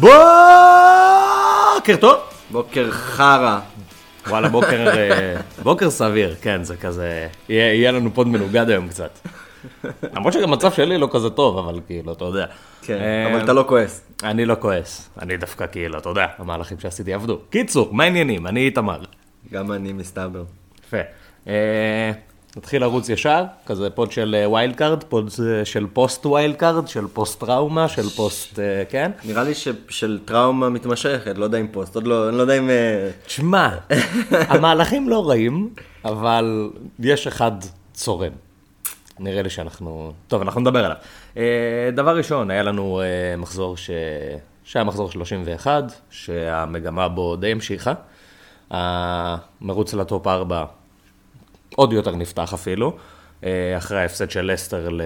בוקר טוב. בוקר חרא. וואלה, בוקר, אה, בוקר סביר, כן, זה כזה, יהיה, יהיה לנו פוד מנוגד היום קצת. למרות שגם המצב שלי לא כזה טוב, אבל כאילו, אתה יודע. כן, אה, אבל אתה לא כועס. אני לא כועס, אני דווקא כאילו, אתה יודע, המהלכים שעשיתי עבדו. קיצור, מה העניינים? אני איתמר. גם אני מסתבר. יפה. אה, נתחיל לרוץ ישר, כזה pod של wild card, pod אה, של post wild card, של פוסט טראומה, של פוסט, אה, כן? נראה לי של טראומה מתמשכת, לא יודע אם פוסט, עוד לא, אני לא יודע אם... אה, תשמע, המהלכים לא רעים, אבל יש אחד צורם. נראה לי שאנחנו... טוב, אנחנו נדבר עליו. אה, דבר ראשון, היה לנו אה, מחזור ש... שהיה מחזור 31, שהמגמה בו די המשיכה. המרוץ לטופ 4 עוד יותר נפתח אפילו, אה, אחרי ההפסד של לסטר ל...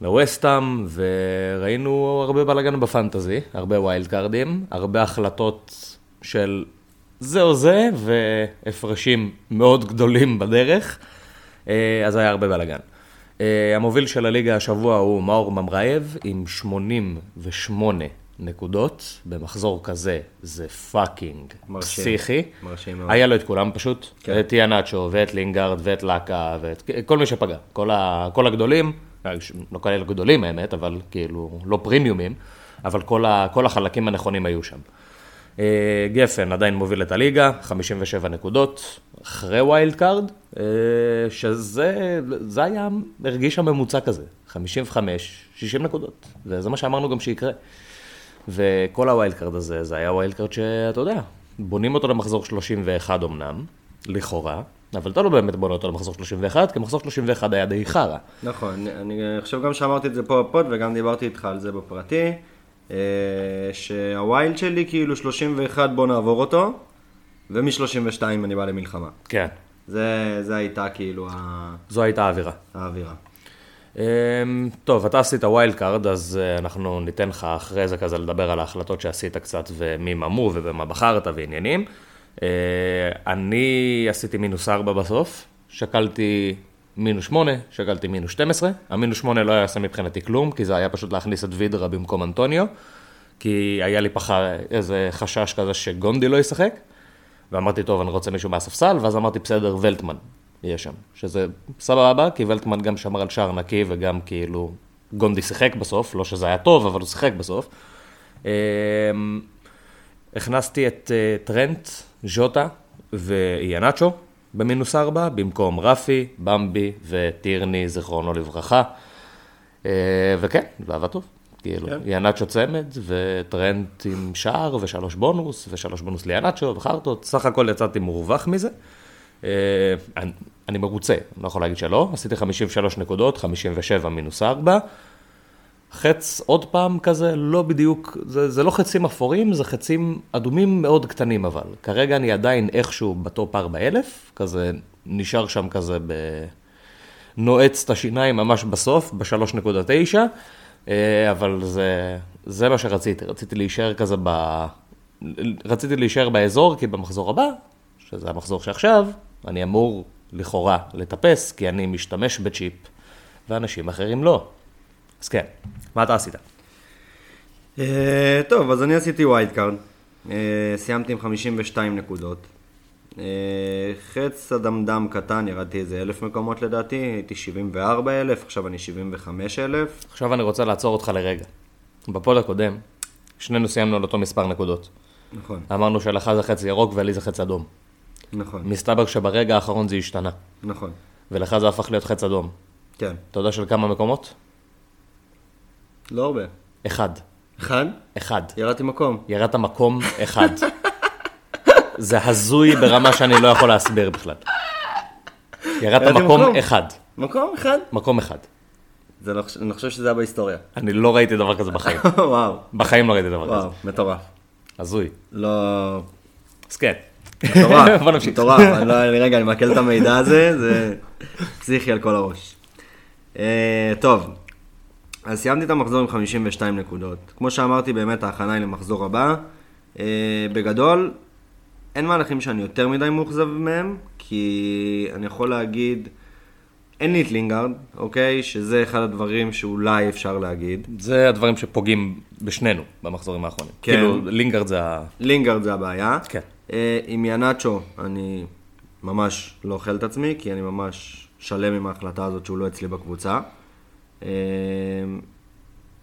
לווסטאם, וראינו הרבה בלאגן בפנטזי, הרבה wild card ים, הרבה החלטות של זה או זה, והפרשים מאוד גדולים בדרך, אה, אז היה הרבה בלאגן. אה, המוביל של הליגה השבוע הוא מאור ממרייב עם 88 נקודות, במחזור כזה זה fucking מרשים. פסיכי. מרשים מאוד. היה לו את כולם פשוט, כן. את איאנצ'ו ואת לינגארד ואת לאקה ואת כל מי שפגע, כל, ה, כל הגדולים, לא כאלה גדולים האמת, אבל כאילו לא פרימיומים, אבל כל, ה, כל החלקים הנכונים היו שם. אה, גפן עדיין מוביל את הליגה, 57 נקודות, אחרי wild card, אה, שזה זה היה, הרגיש הממוצע כזה, 55, 60 נקודות, וזה מה שאמרנו גם שיקרה. וכל ה wild card הזה, זה היה wild card שאתה יודע, בונים אותו למחזור 31 אמנם, לכאורה, אבל אתה לא באמת בונה אותו למחזור 31, כי מחזור 31 היה די חרא. נכון, אני חושב גם שאמרתי את זה פה ב pod וגם דיברתי איתך על זה בפרטי, אה, שה wild שלי כאילו 31 בוא נעבור אותו, ומ-32 אני בא למלחמה. כן, זה, זה הייתה כאילו ה- זו הייתה האווירה. האווירה. אמ, טוב, אתה עשית wild card, אז אה, אנחנו ניתן לך אחרי זה כזה לדבר על ההחלטות שעשית קצת ומי ומו ובמה בחרת ועניינים. אה, אני עשיתי מינוס 4 בסוף, שקלתי מינוס 8, שקלתי מינוס 12. המינוס 8 לא היה עושה מבחינתי כלום, כי זה היה פשוט להכניס את וידרה במקום אנטוניו, כי היה לי פחה איזה חשש כזה שגונדי לא ישחק. ואמרתי, טוב, אני רוצה מישהו מהספסל, ואז אמרתי, בסדר, ולטמן יהיה שם. שזה סבבה, כי ולטמן גם שמר על שער נקי, וגם כאילו, גונדי שיחק בסוף, לא שזה היה טוב, אבל הוא שיחק בסוף. אמ, הכנסתי את אה, טרנט, ז'וטה ואיאנצ'ו במינוס ארבע, במקום רפי, במבי וטירני, זיכרונו לברכה. אה, וכן, זה עבד טוב. כאילו, כן. יאנצ'ו צמד, וטרנט עם שער, ושלוש בונוס, ושלוש בונוס ליאנצ'ו, וחרטות. סך הכל יצאתי מורווח מזה. אני, אני מרוצה, אני לא יכול להגיד שלא. עשיתי 53 נקודות, 57 מינוס 4. חץ עוד פעם כזה, לא בדיוק, זה, זה לא חצים אפורים, זה חצים אדומים מאוד קטנים אבל. כרגע אני עדיין איכשהו בטופ 4,000, כזה נשאר שם כזה ב... נועץ את השיניים ממש בסוף, ב-3.9, אה, אבל זה, זה מה שרציתי, רציתי להישאר כזה ב... רציתי להישאר באזור, כי במחזור הבא, שזה המחזור שעכשיו, אני אמור לכאורה לטפס, כי אני משתמש בצ'יפ, ואנשים אחרים לא. אז כן, מה אתה עשית? אה, טוב, אז אני עשיתי wild card. אה, סיימתי עם 52 נקודות. אה, חץ אדמדם קטן, ירדתי איזה אלף מקומות לדעתי, הייתי 74 אלף, עכשיו אני 75 אלף. עכשיו אני רוצה לעצור אותך לרגע. ב pod הקודם, שנינו סיימנו על אותו מספר נקודות. נכון, אמרנו שלך זה חץ ירוק ולי זה חץ אדום. נכון, מסתבר שברגע האחרון זה השתנה, נכון, ולך זה הפך להיות חץ אדום. כן. אתה יודע של כמה מקומות? לא הרבה. אחד. אחד? אחד. ירדתי מקום. ירדת מקום אחד. זה הזוי ברמה שאני לא יכול להסביר בכלל. ירדת מקום מקום. אחד. מקום אחד? מקום אחד. זה לא, אני חושב שזה היה בהיסטוריה. אני לא ראיתי דבר כזה בחיים. וואו, בחיים לא ראיתי דבר כזה. וואו, מטורף. הזוי. לא... אז כן. מטורף. מטורף. אני לא, רגע, אני מעכל את המידע הזה, זה פסיכי על כל הראש. אה, טוב, אז סיימתי את המחזור עם 52 נקודות. כמו שאמרתי, באמת ההכנה היא למחזור הבא. אה, בגדול, אין מהלכים שאני יותר מדי מאוכזב מהם, כי אני יכול להגיד אין לי את לינגארד, אוקיי? שזה אחד הדברים שאולי אפשר להגיד. זה הדברים שפוגעים בשנינו במחזורים האחרונים. כן. כאילו, לינגארד זה ה... לינגארד זה הבעיה. כן. אה, עם ינאצ'ו, אני ממש לא אוכל את עצמי, כי אני ממש שלם עם ההחלטה הזאת שהוא לא אצלי בקבוצה. אה,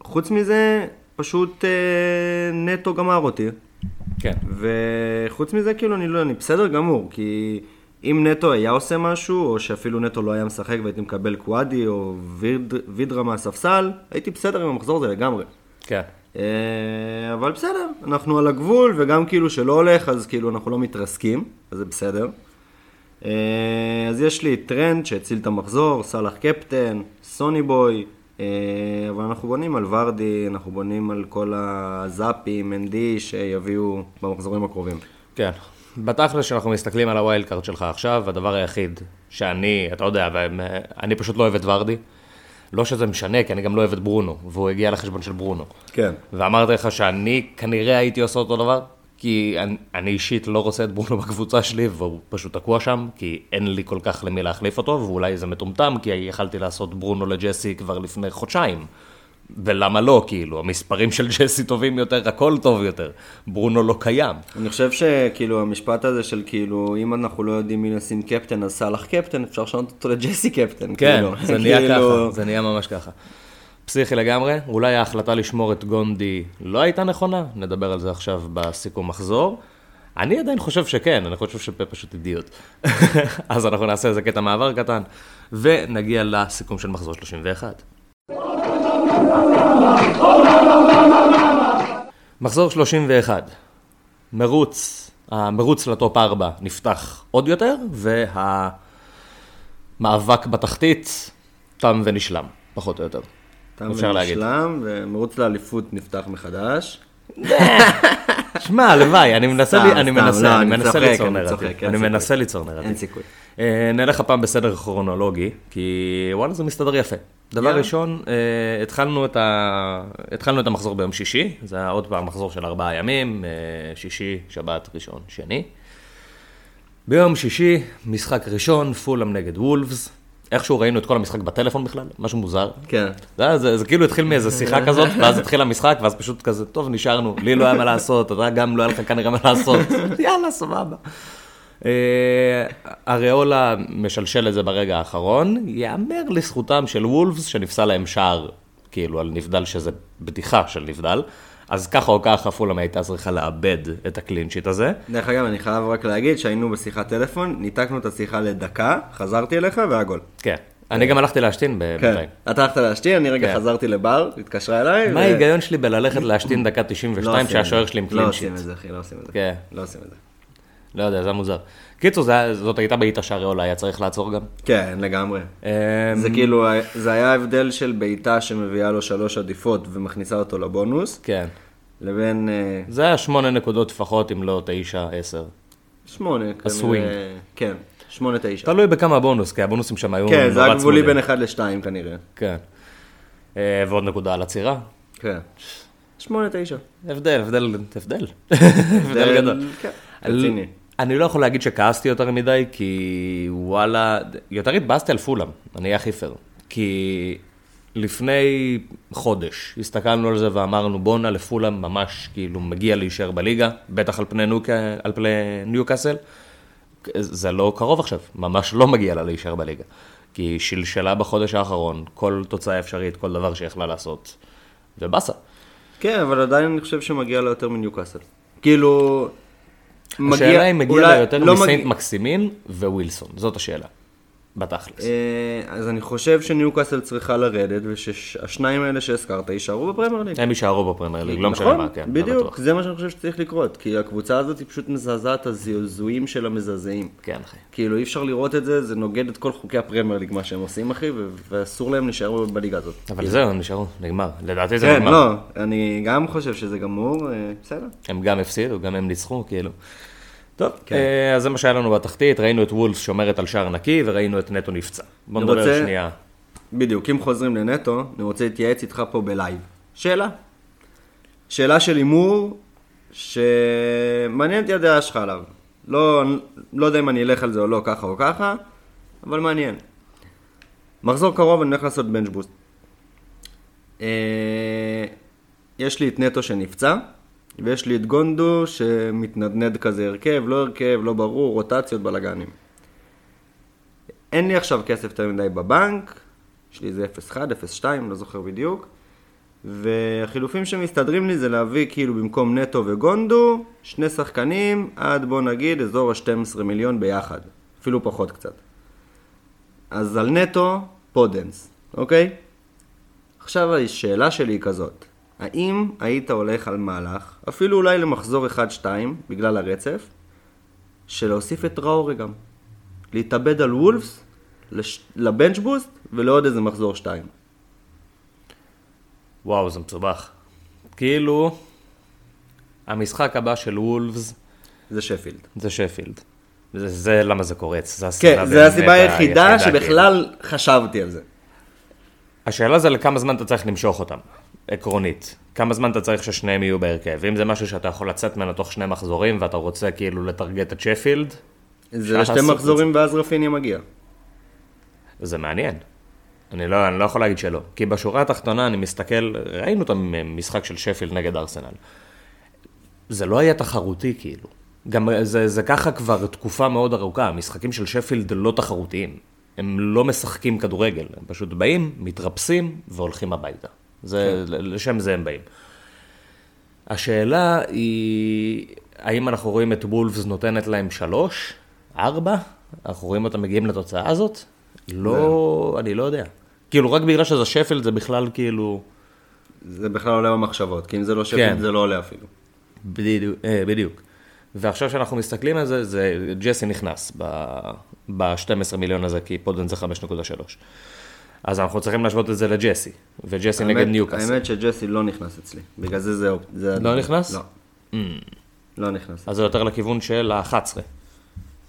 חוץ מזה, פשוט אה, נטו גמר אותי. כן. וחוץ מזה, כאילו, אני לא, אני בסדר גמור, כי אם נטו היה עושה משהו, או שאפילו נטו לא היה משחק והייתי מקבל קוואדי או ויד, וידרה מהספסל, הייתי בסדר עם המחזור הזה לגמרי. כן. אה, אבל בסדר, אנחנו על הגבול, וגם כאילו שלא הולך, אז כאילו אנחנו לא מתרסקים, אז זה בסדר. אה, אז יש לי טרנד שהציל את המחזור, סאלח קפטן, סוני בוי, אה, אבל אנחנו בונים על ורדי, אנחנו בונים על כל הזאפים, ND, שיביאו במחזורים הקרובים. כן. בתכל'ס, כשאנחנו מסתכלים על ה wild card שלך עכשיו, הדבר היחיד שאני, אתה יודע, אני פשוט לא אוהב את ורדי. לא שזה משנה, כי אני גם לא אוהב את ברונו, והוא הגיע לחשבון של ברונו. כן. ואמרתי לך שאני כנראה הייתי עושה אותו דבר, כי אני, אני אישית לא רוצה את ברונו בקבוצה שלי, והוא פשוט תקוע שם, כי אין לי כל כך למי להחליף אותו, ואולי זה מטומטם, כי יכלתי לעשות ברונו לג'סי כבר לפני חודשיים. ולמה לא, כאילו, המספרים של ג'סי טובים יותר, הכל טוב יותר. ברונו לא קיים. אני חושב שכאילו המשפט הזה של כאילו, אם אנחנו לא יודעים מי לשים קפטן, אז סאלח קפטן, אפשר לשנות אותו לג'סי קפטן. כן, כאילו. זה נהיה כאילו- ככה, זה נהיה ממש ככה. פסיכי לגמרי, אולי ההחלטה לשמור את גונדי לא הייתה נכונה, נדבר על זה עכשיו בסיכום מחזור. אני עדיין חושב שכן, אני חושב שפה פשוט אידיוט. אז אנחנו נעשה איזה קטע מעבר קטן, ונגיע לסיכום של מחזור 31. מחזור 31, מרוץ, המרוץ לטופ 4 נפתח עוד יותר, והמאבק בתחתית תם ונשלם, פחות או יותר. תם. ונשלם, ומרוץ לאליפות נפתח מחדש. שמע, הלוואי, אני מנסה, סתם, לי- אני סתם, מנסה, לא, אני מנסה ליצור נרטיב. אני. מנסה ליצור נרטיב. אין סיכוי. אה, נלך הפעם בסדר כרונולוגי, כי וואלה זה מסתדר יפה. דבר יאללה. ראשון, אה, התחלנו את, ה... התחלנו את המחזור ביום שישי, זה היה עוד פעם מחזור של ארבעה ימים, אה, שישי, שבת, ראשון, שני. ביום שישי, משחק ראשון, פולאם נגד וולפס. איכשהו ראינו את כל המשחק בטלפון בכלל, משהו מוזר. כן. זה, זה, זה כאילו התחיל מאיזה שיחה כזאת, ואז התחיל המשחק, ואז פשוט כזה, טוב, נשארנו, לי לא היה מה לעשות, אתה גם לא היה לך כנראה מה לעשות, יאללה, סבבה. אה, אריאולה משלשל את זה ברגע האחרון, יאמר לזכותם של וולפס שנפסל להם שער, כאילו, על נבדל שזה בדיחה של נבדל, אז ככה או ככה פולאם הייתה צריכה לאבד את ה clean sheet הזה. דרך אגב, אני חייב רק להגיד שהיינו בשיחת טלפון, ניתקנו את השיחה לדקה, חזרתי אליך והיה גול. כן. אני גם הלכתי להשתין כן. בינתיים. אתה הלכת להשתין, אני רגע כן. חזרתי לבר, התקשרה אליי. מה ההיגיון שלי בללכת להשתין דקה לא 92 עושים את כשהשוער זה. שלי עם לא clean sheet? עושים את זה, אחי, לא עושים את זה. כן. לא עושים את זה. לא יודע, זה היה מוזר. קיצור, זאת הייתה בעיטה שאריולה היה צריך לעצור גם. כן, לגמרי. אמ, זה כאילו, זה היה הבדל של בעיטה שמביאה לו שלוש עדיפות ומכניסה אותו לבונוס, כן. לבין אה, זה היה שמונה נקודות לפחות, אם לא תשע, עשר. שמונה. כנראה. הסווינג. כן, שמונה תשע. תלוי בכמה בונוס, כי הבונוסים שם היו כן, זה היה גבולי. בין אחד לשתיים כנראה. כן. אה, ועוד נקודה על עצירה. כן. שמונה תשע. הבדל, הבדל, הבדל. הבדל גדול. כן, רציני. אני לא יכול להגיד שכעסתי יותר מדי, כי וואלה, יותר התבאסתי על פולאם, אני אהיה הכי פייר. כי לפני חודש הסתכלנו על זה ואמרנו בואנה לפולאם ממש כאילו מגיע להישאר בליגה, בטח על פני, נוק... על פני ניוקאסל. זה לא קרוב עכשיו, ממש לא מגיע לה להישאר בליגה. כי היא שלשלה בחודש האחרון, כל תוצאה אפשרית, כל דבר שיכלה לעשות, ובאסה. כן, אבל עדיין אני חושב שמגיע לו יותר מניוקאסל. כאילו... השאלה אם מגיע לה יותר לא מסיינט מקסימין ווילסון, זאת השאלה. בתכלס. אה, אז אני חושב שניוקאסל צריכה לרדת, ושהשניים האלה שהזכרת יישארו בפרמייר ליג. הם יישארו בפרמייר ליג, לא משנה נכון, מה, כן, בדיוק. זה מה שאני חושב שצריך לקרות, כי הקבוצה הזאת היא פשוט מזעזעת הזעזועים של המזעזעים. כן, אחי. כאילו אי אפשר לראות את זה, זה נוגד את כל חוקי הפרמייר ליג מה שהם עושים אחי, ואסור להם להישאר בליגה הזאת. אבל זהו, הם נשארו, נגמר. לדעתי זה כן, נגמר. לא, אני גם חושב שזה גמור, אה, בסדר. הם גם הפסידו, גם הם ניצחו, כאילו. טוב, כן. אה, אז זה מה שהיה לנו בתחתית, ראינו את וולף שומרת על שער נקי, וראינו את נטו נפצע. בוא נדבר רוצה- שנייה. בדיוק, אם חוזרים לנטו, אני רוצה להתייעץ איתך פה ב live. שאלה. שאלה של הימור, שמעניין אותי הדעה שלך עליו. לא, לא יודע אם אני אלך על זה או לא, ככה או ככה, אבל מעניין. מחזור קרוב אני הולך לעשות bench boost. אה, יש לי את נטו שנפצע, ויש לי את גונדו שמתנדנד כזה הרכב, לא הרכב, לא ברור, רוטציות, בלאגנים. אין לי עכשיו כסף יותר מדי בבנק, יש לי איזה 0.1, 0.2, לא זוכר בדיוק. והחילופים שמסתדרים לי זה להביא כאילו במקום נטו וגונדו, שני שחקנים עד בוא נגיד אזור ה-12 מיליון ביחד, אפילו פחות קצת. אז על נטו, פודנס, אוקיי? עכשיו השאלה שלי היא כזאת, האם היית הולך על מהלך, אפילו אולי למחזור 1-2, בגלל הרצף, של להוסיף את טראורי גם. להתאבד על וולפס, לש... ל bench boost ולעוד איזה מחזור 2. וואו, זה מסובך. כאילו, המשחק הבא של וולפס זה שפילד. זה שפילד. זה, זה למה זה קורץ, זה כן, זו הסיבה היחידה כאילו. שבכלל חשבתי על זה. השאלה זה לכמה זמן אתה צריך למשוך אותם, עקרונית. כמה זמן אתה צריך ששניהם יהיו בהרכב. אם זה משהו שאתה יכול לצאת ממנו תוך שני מחזורים ואתה רוצה כאילו לטרגט את שפילד, זה לשתי מחזורים ואז רפיניה מגיע. זה מעניין. אני לא, אני לא יכול להגיד שלא. כי בשורה התחתונה אני מסתכל, ראינו את המשחק של שפילד נגד ארסנל. זה לא היה תחרותי כאילו. גם זה, זה ככה כבר תקופה מאוד ארוכה, המשחקים של שפילד לא תחרותיים. הם לא משחקים כדורגל, הם פשוט באים, מתרפסים והולכים הביתה. זה, כן. לשם זה הם באים. השאלה היא, האם אנחנו רואים את וולפס נותנת להם שלוש, ארבע? אנחנו רואים אותם מגיעים לתוצאה הזאת? לא, אני לא יודע. כאילו, רק בגלל שזה שפילד זה בכלל כאילו... זה בכלל עולה במחשבות, כי אם זה לא שפילד כן. זה לא עולה אפילו. בדיוק, אה, בדיוק. ועכשיו שאנחנו מסתכלים על זה, זה ג'סי נכנס ב-12 מיליון הזה, כי פודן זה 5.3. אז אנחנו צריכים להשוות את זה לג'סי, וג'סי נגד האמת- ניוקאסל. האמת שג'סי לא נכנס אצלי, בגלל זה זה... זה לא נכנס? לא. לא נכנס. אז זה יותר לכיוון של ה-11,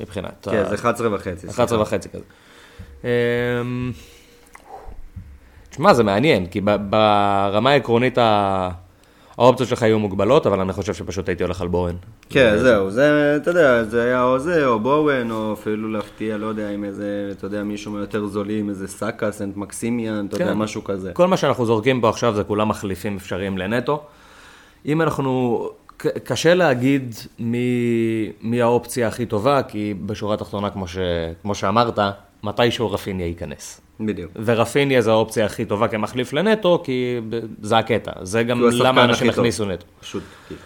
מבחינת. כן, ה- זה 11 וחצי. 11 וחצי כזה. אמ, תשמע, זה מעניין, כי ברמה העקרונית ה- האופציות שלך היו מוגבלות, אבל אני חושב שפשוט הייתי הולך על בורן. כן, זהו, זה, אתה יודע, זה היה או זה, או בואוין, או אפילו להפתיע, לא יודע, עם איזה, אתה יודע, מישהו מיותר זולים, איזה סאקה, סנט מקסימיאן, אתה יודע, כן. משהו כזה. כל מה שאנחנו זורקים פה עכשיו זה כולם מחליפים אפשריים לנטו. אם אנחנו, קשה להגיד מי, מי האופציה הכי טובה, כי בשורה התחתונה, כמו, ש, כמו שאמרת, מתישהו רפיניה ייכנס. בדיוק. ורפיניה זה האופציה הכי טובה כמחליף לנטו, כי זה הקטע. זה גם למה אנשים. הכניסו נטו. פשוט, כאילו.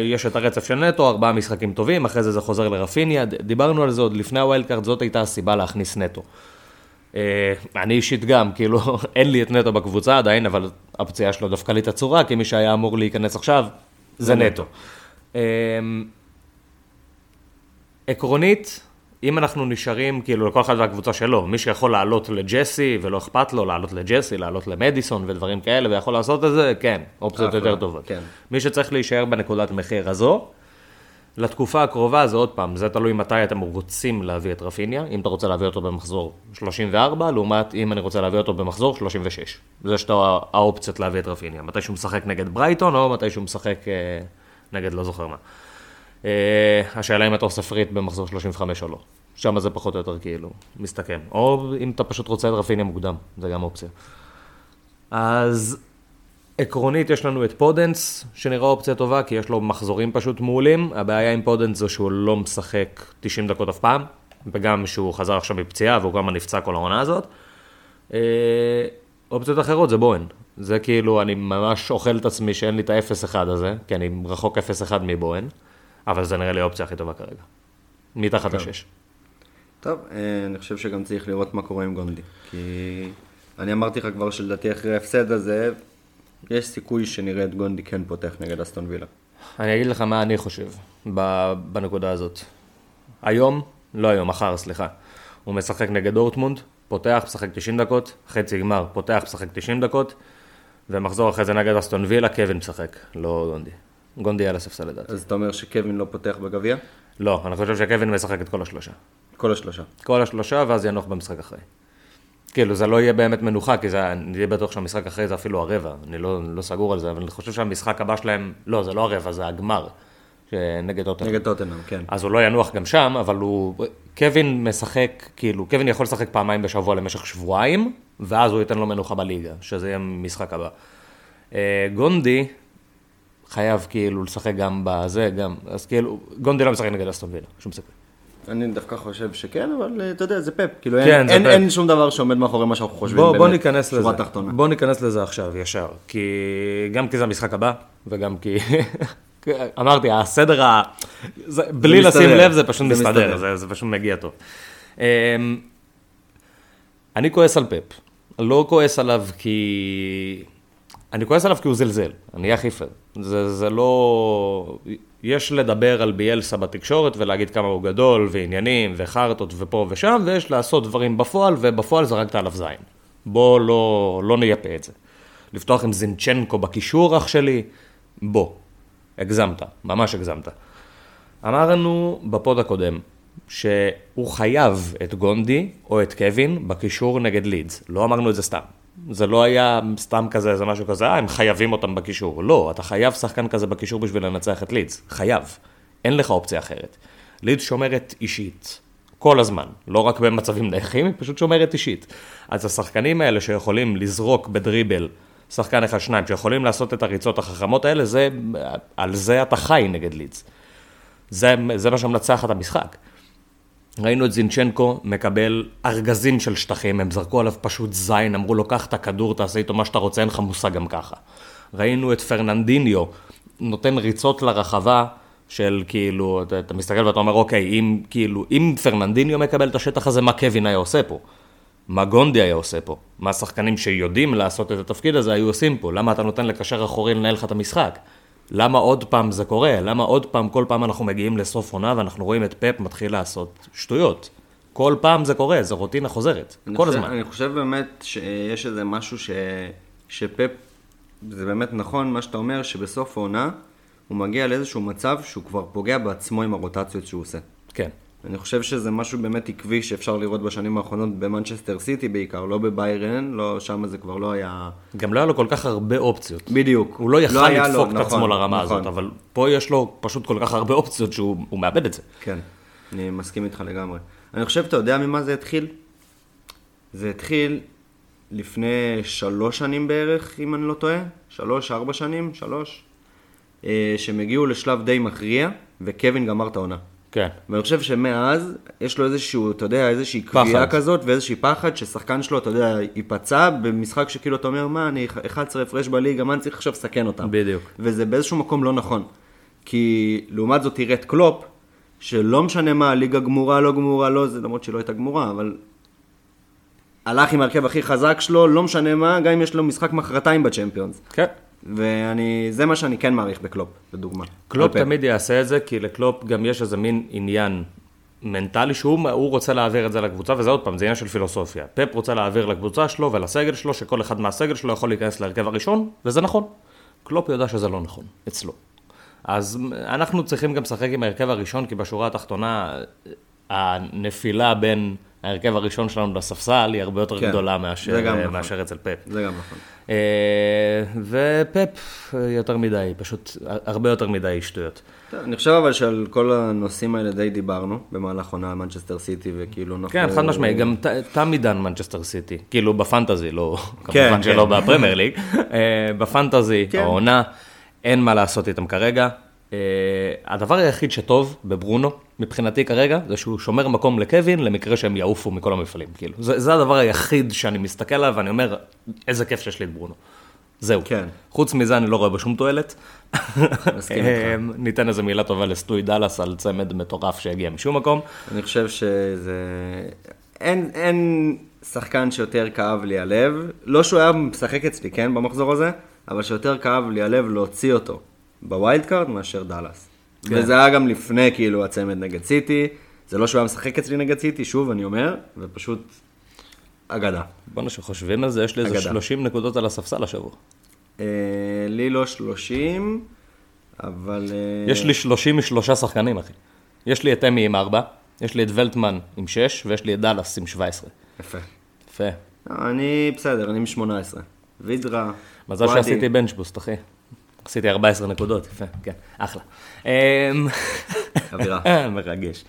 יש את הרצף של נטו, ארבעה משחקים טובים, אחרי זה זה חוזר לרפיניה, דיברנו על זה עוד לפני ה wild card, זאת הייתה הסיבה להכניס נטו. אה, אני אישית גם, כאילו, אין לי את נטו בקבוצה עדיין, אבל הפציעה שלו דפקה לי את הצורה, כי מי שהיה אמור להיכנס עכשיו, זה נטו. אה, עקרונית, אם אנחנו נשארים, כאילו, לכל אחד והקבוצה שלו, מי שיכול לעלות לג'סי, ולא אכפת לו לעלות לג'סי, לעלות למדיסון ודברים כאלה, ויכול לעשות את זה, כן, אופציות יותר טובות. כן. מי שצריך להישאר בנקודת מחיר הזו, לתקופה הקרובה זה עוד פעם, זה תלוי מתי אתם רוצים להביא את רפיניה, אם אתה רוצה להביא אותו במחזור 34, לעומת אם אני רוצה להביא אותו במחזור 36. זה שתי האופציות להביא את רפיניה, מתי שהוא משחק נגד ברייטון, או מתי שהוא משחק אה, נגד לא זוכר מה. אה, השאלה אם אתה עושה free hit במחזור 35 או לא. שם זה פחות או יותר כאילו מסתכם. או אם אתה פשוט רוצה את רפיניה מוקדם, זה גם אופציה. אז עקרונית יש לנו את פודנס, שנראה אופציה טובה, כי יש לו מחזורים פשוט מעולים. הבעיה עם פודנס זה שהוא לא משחק 90 דקות אף פעם, וגם שהוא חזר עכשיו מפציעה, והוא גם נפצע כל העונה הזאת. אה, אופציות אחרות זה בוהן. זה כאילו, אני ממש אוכל את עצמי שאין לי את ה-0-1 הזה, כי אני רחוק 0-1 מבוהן, אבל זה נראה לי האופציה הכי טובה כרגע. מתחת לשש. טוב, אה, אני חושב שגם צריך לראות מה קורה עם גונדי. כי אני אמרתי לך כבר שלדעתי אחרי ההפסד הזה, יש סיכוי שנראה את גונדי כן פותח נגד אסטון וילה. אני אגיד לך מה אני חושב בנקודה הזאת. היום, לא היום, מחר, סליחה. הוא משחק נגד דורטמונד, פותח, משחק 90 דקות, חצי גמר, פותח, משחק 90 דקות, ומחזור אחרי זה נגד אסטון וילה, קווין משחק, לא גונדי. גונדי על הספסל לדעתי. אז אתה אומר שקווין לא פותח בגביע? לא, אני חושב שקווין משחק את כל השלושה. כל השלושה. כל השלושה, ואז ינוח במשחק אחרי. כאילו, זה לא יהיה באמת מנוחה, כי זה, אני אהיה בטוח שהמשחק אחרי זה אפילו הרבע, אני לא, לא סגור על זה, אבל אני חושב שהמשחק הבא שלהם, לא, זה לא הרבע, זה הגמר, נגד טוטנאם. נגד טוטנאם, כן. אז הוא לא ינוח גם שם, אבל הוא, קווין משחק, כאילו, קווין יכול לשחק פעמיים בשבוע למשך שבועיים, ואז הוא ייתן לו מנוחה בליגה, שזה יהיה המשחק הבא. אה, גונדי חייב כאילו לשחק גם בזה, גם, אז כאילו, גונדי לא משחק נגד אסטון וילה, שום סיכוי. אני דווקא חושב שכן, אבל אה, אתה יודע, זה פפ. כאילו, כן, אין, זה אין, פפ. אין שום דבר שעומד מאחורי מה שאנחנו חושבים. בוא, בוא באמת, ניכנס לזה. שורה תחתונה. בוא ניכנס לזה עכשיו, ישר. כי גם כי זה המשחק הבא, וגם כי... אמרתי, הסדר ה... זה, בלי מסתדר. לשים לב, זה פשוט זה מסתדר, מסתדר. זה, זה פשוט מגיע טוב. אמ, אני כועס על פפ. לא כועס עליו כי... אני כועס עליו כי הוא זלזל, אני אהיה הכי פייר. זה, זה לא... יש לדבר על ביאלסה בתקשורת ולהגיד כמה הוא גדול, ועניינים, וחרטות, ופה ושם, ויש לעשות דברים בפועל, ובפועל זרקת עליו זין. בוא לא, לא נייפה את זה. לפתוח עם זינצ'נקו בקישור, אח שלי, בוא. הגזמת, ממש הגזמת. אמרנו בפוד הקודם שהוא חייב את גונדי או את קווין בקישור נגד לידס. לא אמרנו את זה סתם. זה לא היה סתם כזה, זה משהו כזה, אה, הם חייבים אותם בקישור. לא, אתה חייב שחקן כזה בקישור בשביל לנצח את לידס. חייב. אין לך אופציה אחרת. לידס שומרת אישית. כל הזמן. לא רק במצבים נייחים, היא פשוט שומרת אישית. אז השחקנים האלה שיכולים לזרוק בדריבל שחקן אחד, שניים, שיכולים לעשות את הריצות החכמות האלה, זה, על זה אתה חי נגד לידס. זה, זה מה שמנצח את המשחק. ראינו את זינצ'נקו מקבל ארגזים של שטחים, הם זרקו עליו פשוט זין, אמרו לו, קח את הכדור, תעשה איתו מה שאתה רוצה, אין לך מושג גם ככה. ראינו את פרננדיניו נותן ריצות לרחבה של כאילו, אתה, אתה מסתכל ואתה אומר, אוקיי, אם כאילו, אם פרננדיניו מקבל את השטח הזה, מה קווין היה עושה פה? מה גונדי היה עושה פה? מה השחקנים שיודעים לעשות את התפקיד הזה היו עושים פה? למה אתה נותן לקשר אחורי לנהל לך את המשחק? למה עוד פעם זה קורה? למה עוד פעם, כל פעם אנחנו מגיעים לסוף עונה ואנחנו רואים את פפ מתחיל לעשות שטויות? כל פעם זה קורה, זו רוטינה חוזרת, כל חושב, הזמן. אני חושב באמת שיש איזה משהו ש... שפפ, זה באמת נכון מה שאתה אומר, שבסוף העונה הוא מגיע לאיזשהו מצב שהוא כבר פוגע בעצמו עם הרוטציות שהוא עושה. כן. אני חושב שזה משהו באמת עקבי שאפשר לראות בשנים האחרונות במנצ'סטר סיטי בעיקר, לא בביירן, לא, שם זה כבר לא היה... גם לא היה לו כל כך הרבה אופציות. בדיוק. הוא לא יכל היה לדפוק לו, את נכון, עצמו לרמה נכון. הזאת, אבל פה יש לו פשוט כל כך הרבה אופציות שהוא הוא מאבד את זה. כן, אני מסכים איתך לגמרי. אני חושב, אתה יודע ממה זה התחיל? זה התחיל לפני שלוש שנים בערך, אם אני לא טועה. שלוש, ארבע שנים, שלוש. אה, שהם הגיעו לשלב די מכריע, וקווין גמר את העונה. כן. ואני חושב שמאז יש לו איזשהו, אתה יודע, איזושהי קביעה. כזאת ואיזושהי פחד ששחקן שלו, אתה יודע, ייפצע במשחק שכאילו אתה אומר, מה, אני 11 הפרש בליגה, מה אני צריך עכשיו לסכן אותם? בדיוק. וזה באיזשהו מקום לא נכון. כי לעומת זאת תראה את קלופ, שלא משנה מה, ליגה גמורה, לא גמורה, לא זה, למרות שהיא לא הייתה גמורה, אבל הלך עם ההרכב הכי חזק שלו, לא משנה מה, גם אם יש לו משחק מחרתיים בצ'מפיונס. כן. ואני, זה מה שאני כן מעריך בקלופ, לדוגמה. קלופ. תמיד יעשה את זה, כי לקלופ גם יש איזה מין עניין מנטלי שהוא הוא רוצה להעביר את זה לקבוצה, וזה עוד פעם, זה עניין של פילוסופיה. פפ רוצה להעביר לקבוצה שלו ולסגל שלו, שכל אחד מהסגל שלו יכול להיכנס להרכב הראשון, וזה נכון. קלופ יודע שזה לא נכון, אצלו. אז אנחנו צריכים גם לשחק עם ההרכב הראשון, כי בשורה התחתונה, הנפילה בין ההרכב הראשון שלנו לספסל היא הרבה יותר כן, גדולה מאשר, גם נכון. מאשר אצל פפ. זה גם נכון. אה, ופפ אה, יותר מדי, פשוט הרבה יותר מדי שטויות. אני חושב אבל שעל כל הנושאים האלה די דיברנו במהלך עונה על מנצ'סטר סיטי וכאילו אנחנו... כן, חד משמעי, גם תם עידן מנצ'סטר סיטי, כאילו בפנטזי, לא, כן, כמובן שלא כן. בפרמייר ליג, אה, בפנטזי, כן. העונה, אין מה לעשות איתם כרגע. אה, הדבר היחיד שטוב בברונו, מבחינתי כרגע, זה שהוא שומר מקום לקווין למקרה שהם יעופו מכל המפעלים, כאילו. זה, זה הדבר היחיד שאני מסתכל עליו ואני אומר, איזה כיף שיש לי את ברונו. זהו. כן. חוץ מזה אני לא רואה בו שום תועלת. מסכים איתך. אה, ניתן איזה מילה טובה לסטוי דאלאס על צמד מטורף שהגיע משום מקום. אני חושב שזה... אין, אין שחקן שיותר כאב לי הלב, לא שהוא היה משחק אצלי, כן, במחזור הזה, אבל שיותר כאב לי הלב להוציא אותו ב wild card מאשר דאלאס. כן. וזה היה גם לפני כאילו הצמד נגד סיטי, זה לא שהוא היה משחק אצלי נגד סיטי, שוב אני אומר, ופשוט אגדה. בוא'נה, שחושבים על זה, יש לי איזה אגדה. 30 נקודות על הספסל השבוע. אה, לי לא 30, אבל... אה, יש לי 30 משלושה שחקנים, אחי. יש לי את אמי עם 4, יש לי את ולטמן עם 6, ויש לי את דאלאס עם 17. יפה. יפה. לא, אני בסדר, אני עם 18. וידרה, מזל. שעשיתי בנצ'בוסט, אחי. עשיתי 14 נקודות, יפה, כן, אחלה. אמ, אווירה. מרגש.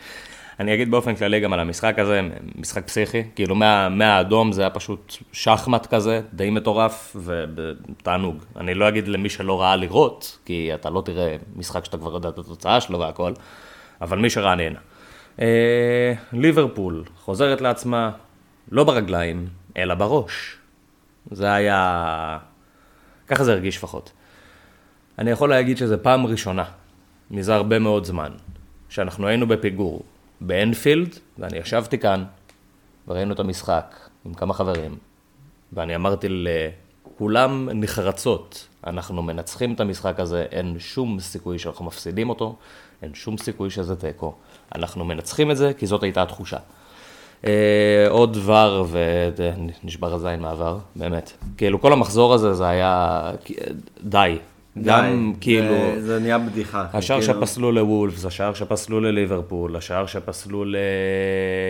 אני אגיד באופן כללי גם על המשחק הזה, משחק פסיכי, כאילו מה, מהאדום זה היה פשוט שחמט כזה, די מטורף ותענוג. אני לא אגיד למי שלא ראה לראות, כי אתה לא תראה משחק שאתה כבר יודע את התוצאה שלו והכל, אבל מי שראה נהנה. אה, ליברפול חוזרת לעצמה, לא ברגליים, אלא בראש. זה היה... ככה זה הרגיש לפחות. אני יכול להגיד שזו פעם ראשונה, מזה הרבה מאוד זמן, שאנחנו היינו בפיגור באנפילד, ואני ישבתי כאן, וראינו את המשחק עם כמה חברים, ואני אמרתי לכולם נחרצות, אנחנו מנצחים את המשחק הזה, אין שום סיכוי שאנחנו מפסידים אותו, אין שום סיכוי שזה תיקו. אנחנו מנצחים את זה, כי זאת הייתה התחושה. אה, עוד דבר ונשבר הזין מעבר, באמת. כאילו כל המחזור הזה זה היה די. גם כאילו... זה, זה נהיה בדיחה. השער כאילו... שפסלו לוולפס, השער שפסלו לליברפול, השער שפסלו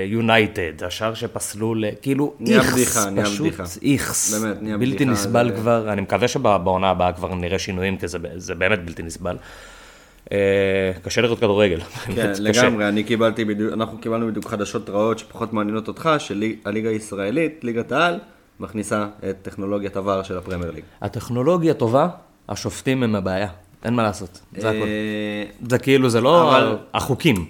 ליונייטד, השער שפסלו ל... כאילו איכס, בדיחה, פשוט. איכס. באמת, נהיה בלתי בדיחה, נסבל זה- כבר, אני מקווה שבעונה הבאה כבר נראה שינויים, כי זה, זה באמת בלתי נסבל. אה, קשה לראות כדורגל. כן. לגמרי, אני קיבלתי בדיוק, אנחנו קיבלנו בדיוק חדשות רעות שפחות מעניינות אותך, שהליגה הישראלית, ליגת העל, מכניסה את טכנולוגיית עבר של הפרמייר ליג. הטכנולוגיה טובה, השופטים הם הבעיה, אין מה לעשות, זה הכל. אה, זה כאילו, זה לא אבל- החוקים.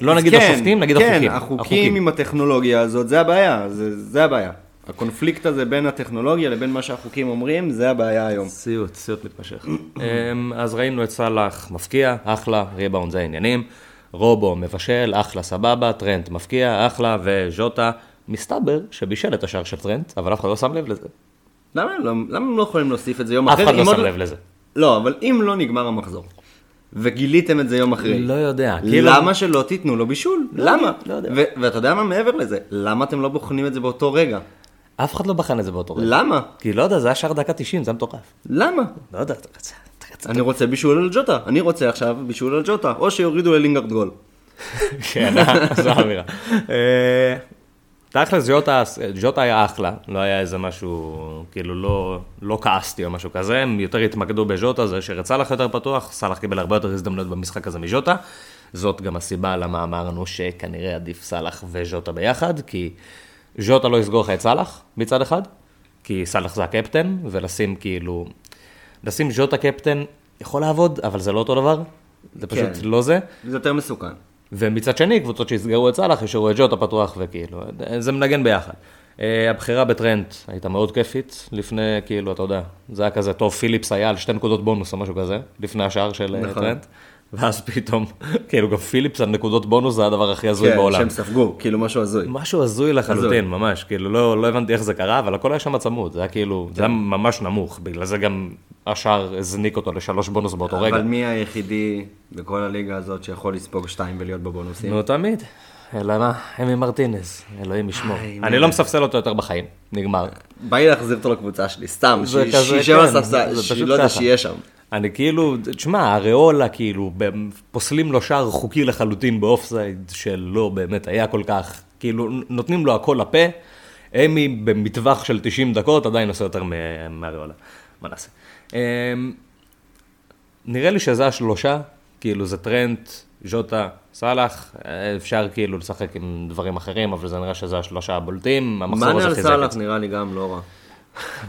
לא נגיד כן, השופטים, נגיד כן, החוקים. החוקים עם הטכנולוגיה הזאת, זה הבעיה, זה, זה הבעיה. הקונפליקט הזה בין הטכנולוגיה לבין מה שהחוקים אומרים, זה הבעיה היום. סיוט, סיוט מתמשך. אמ, אז ראינו את סאלח מפקיע, אחלה, ריבאונד זה העניינים. רובו מבשל, אחלה, סבבה, טרנט מפקיע, אחלה, וז'וטה, מסתבר שבישל את השער של טרנט, אבל אף אחד לא שם לב לזה. למה הם לא, למה הם לא יכולים להוסיף את זה יום אף אחרי? אחד לא שם לב לזה. לא, אבל אם לא נגמר המחזור, וגיליתם את זה יום אחרי, לא יודע, כאילו... למה שלא תיתנו לו בישול? לא למה? לא יודע. ו- ואתה יודע מה מעבר לזה? למה אתם לא בוחנים את זה באותו רגע? אף אחד לא בחן את זה באותו רגע. למה? כי לא יודע, זה היה שער דקה 90, זה מטורף. למה? לא יודע, אתה רצה. אני רוצה בישול על ג'וטה, אני רוצה עכשיו בישול על ג'וטה, או שיורידו ללינגארד גול. כן, זו האמירה. תכל'ס, ג'וטה, ג'וטה היה אחלה, לא היה איזה משהו, כאילו לא, לא כעסתי או משהו כזה, הם יותר התמקדו בז'וטה, זה שרצה יותר פתוח, סאלח קיבל הרבה יותר הזדמנויות במשחק הזה מז'וטה. זאת גם הסיבה למה אמרנו שכנראה עדיף סאלח וז'וטה ביחד, כי ז'וטה לא יסגור לך את סאלח מצד אחד, כי סאלח זה הקפטן, ולשים כאילו, לשים ז'וטה קפטן יכול לעבוד, אבל זה לא אותו דבר, זה פשוט כן. לא זה. זה יותר מסוכן. ומצד שני, קבוצות שיסגרו את סאלח, ישאירו את ג'וטה פתוח וכאילו, זה מנגן ביחד. אה, הבחירה בטרנט הייתה מאוד כיפית, לפני, כאילו, אתה יודע, זה היה כזה, טוב, פיליפס היה על שתי נקודות בונוס או משהו כזה, לפני השער של אה, נכון. טרנט, ואז פתאום, כאילו, גם פיליפס על נקודות בונוס זה הדבר הכי הזוי כן, בעולם. שהם ספגו, כאילו משהו הזוי. משהו הזוי לחלוטין, ממש, כאילו, לא, לא הבנתי איך זה קרה, אבל הכל היה שם צמוד, זה היה כאילו, זה היה ממש נמוך, בגלל זה גם השער הזניק אותו לשלוש בונוס באותו רגע. אבל מי היחידי בכל הליגה הזאת שיכול לספוג שתיים ולהיות בבונוסים? נו, תמיד. אלא מה, אמי מרטינז, אלוהים ישמור. אני לא מספסל אותו יותר בחיים, נגמר. בא לי להחזיר אותו לקבוצה שלי, סתם, שישב כן, הספסל, שלא יודע. שיהיה שם. אני כאילו, תשמע, אריולה, כאילו, פוסלים לו שער חוקי לחלוטין באופסייד, שלא באמת היה כל כך, כאילו, נותנים לו הכל לפה, אמי במטווח של 90 דקות עדיין עושה יותר מ- מאריולה. מה נעשה? אמ, נראה לי שזה השלושה, כאילו זה טרנט, ז'וטה, סאלח, אה, אפשר כאילו לשחק עם דברים אחרים, אבל זה נראה שזה השלושה הבולטים, המחזור הזה על חיזק סאלח. נראה לי גם לא רע.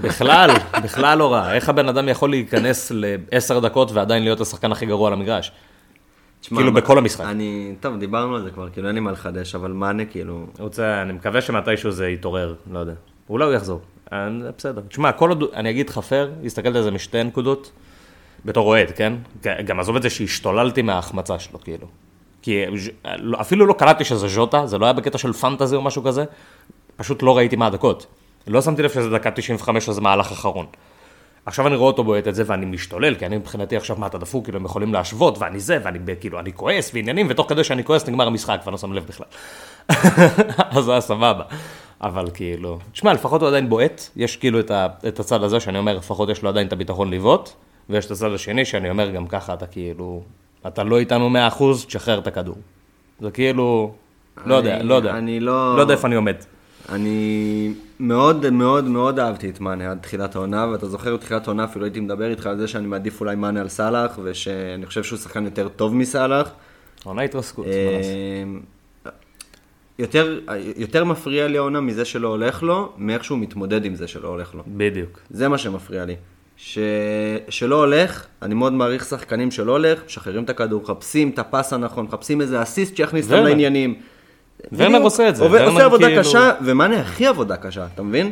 בכלל, בכלל לא רע. איך הבן אדם יכול להיכנס לעשר דקות ועדיין להיות השחקן הכי גרוע על המגרש? תשמע, כאילו מה- בכל המשחק. אני, טוב, דיברנו על זה כבר, כאילו אין לי מה לחדש, אבל מאנה כאילו, רוצה, אני מקווה שמתישהו זה יתעורר, לא יודע. אולי הוא יחזור. אה, בסדר. תשמע, כל עוד, אני אגיד לך פייר, הסתכלתי על זה משתי נקודות, בתור אוהד, כן? גם עזוב את זה שהשתוללתי מההחמצה שלו, כאילו. כי ז'- לא- אפילו לא קלטתי שזה ז'וטה, זה לא היה בקטע של פנטזי או משהו כזה, פשוט לא ראיתי מה הדקות. לא שמתי לב שזה דקה 95 שזה מהלך אחרון. עכשיו אני רואה אותו בועט את זה ואני משתולל, כי אני מבחינתי עכשיו מה אתה דפוק, כאילו הם יכולים להשוות ואני זה, ואני כאילו, אני כועס ועניינים, ותוך כדי שאני כועס נגמר המשחק ואני לא שם לב בכלל. אז זה היה סבבה. אבל כאילו, תשמע, לפחות הוא עדיין בועט, יש כאילו את, ה, את הצד הזה שאני אומר, לפחות יש לו עדיין את הביטחון לבעוט, ויש את הצד השני שאני אומר, גם ככה אתה כאילו, אתה לא איתנו 100%, תשחרר את הכדור. זה כאילו, לא יודע, אני- לא יודע. אני לא- לא יודע איפה אני עומד. אני מאוד מאוד מאוד אהבתי את מאנה עד תחילת העונה, ואתה זוכר בתחילת העונה אפילו הייתי מדבר איתך על זה שאני מעדיף אולי מאנה על סאלח, ושאני חושב שהוא שחקן יותר טוב מסאלח. עונה התרסקות, מה אה, לעשות. יותר, יותר מפריע לי העונה מזה שלא הולך לו, מאיך שהוא מתמודד עם זה שלא הולך לו. בדיוק. זה מה שמפריע לי. ש... שלא הולך, אני מאוד מעריך שחקנים שלא הולך, משחררים את הכדור, מחפשים את הפס הנכון, מחפשים איזה אסיסט שיכניס אותם. לעניינים. ורנר. עושה את זה, עובד- עושה עבודה כאילו- קשה, ומאנה הכי עבודה קשה, אתה מבין?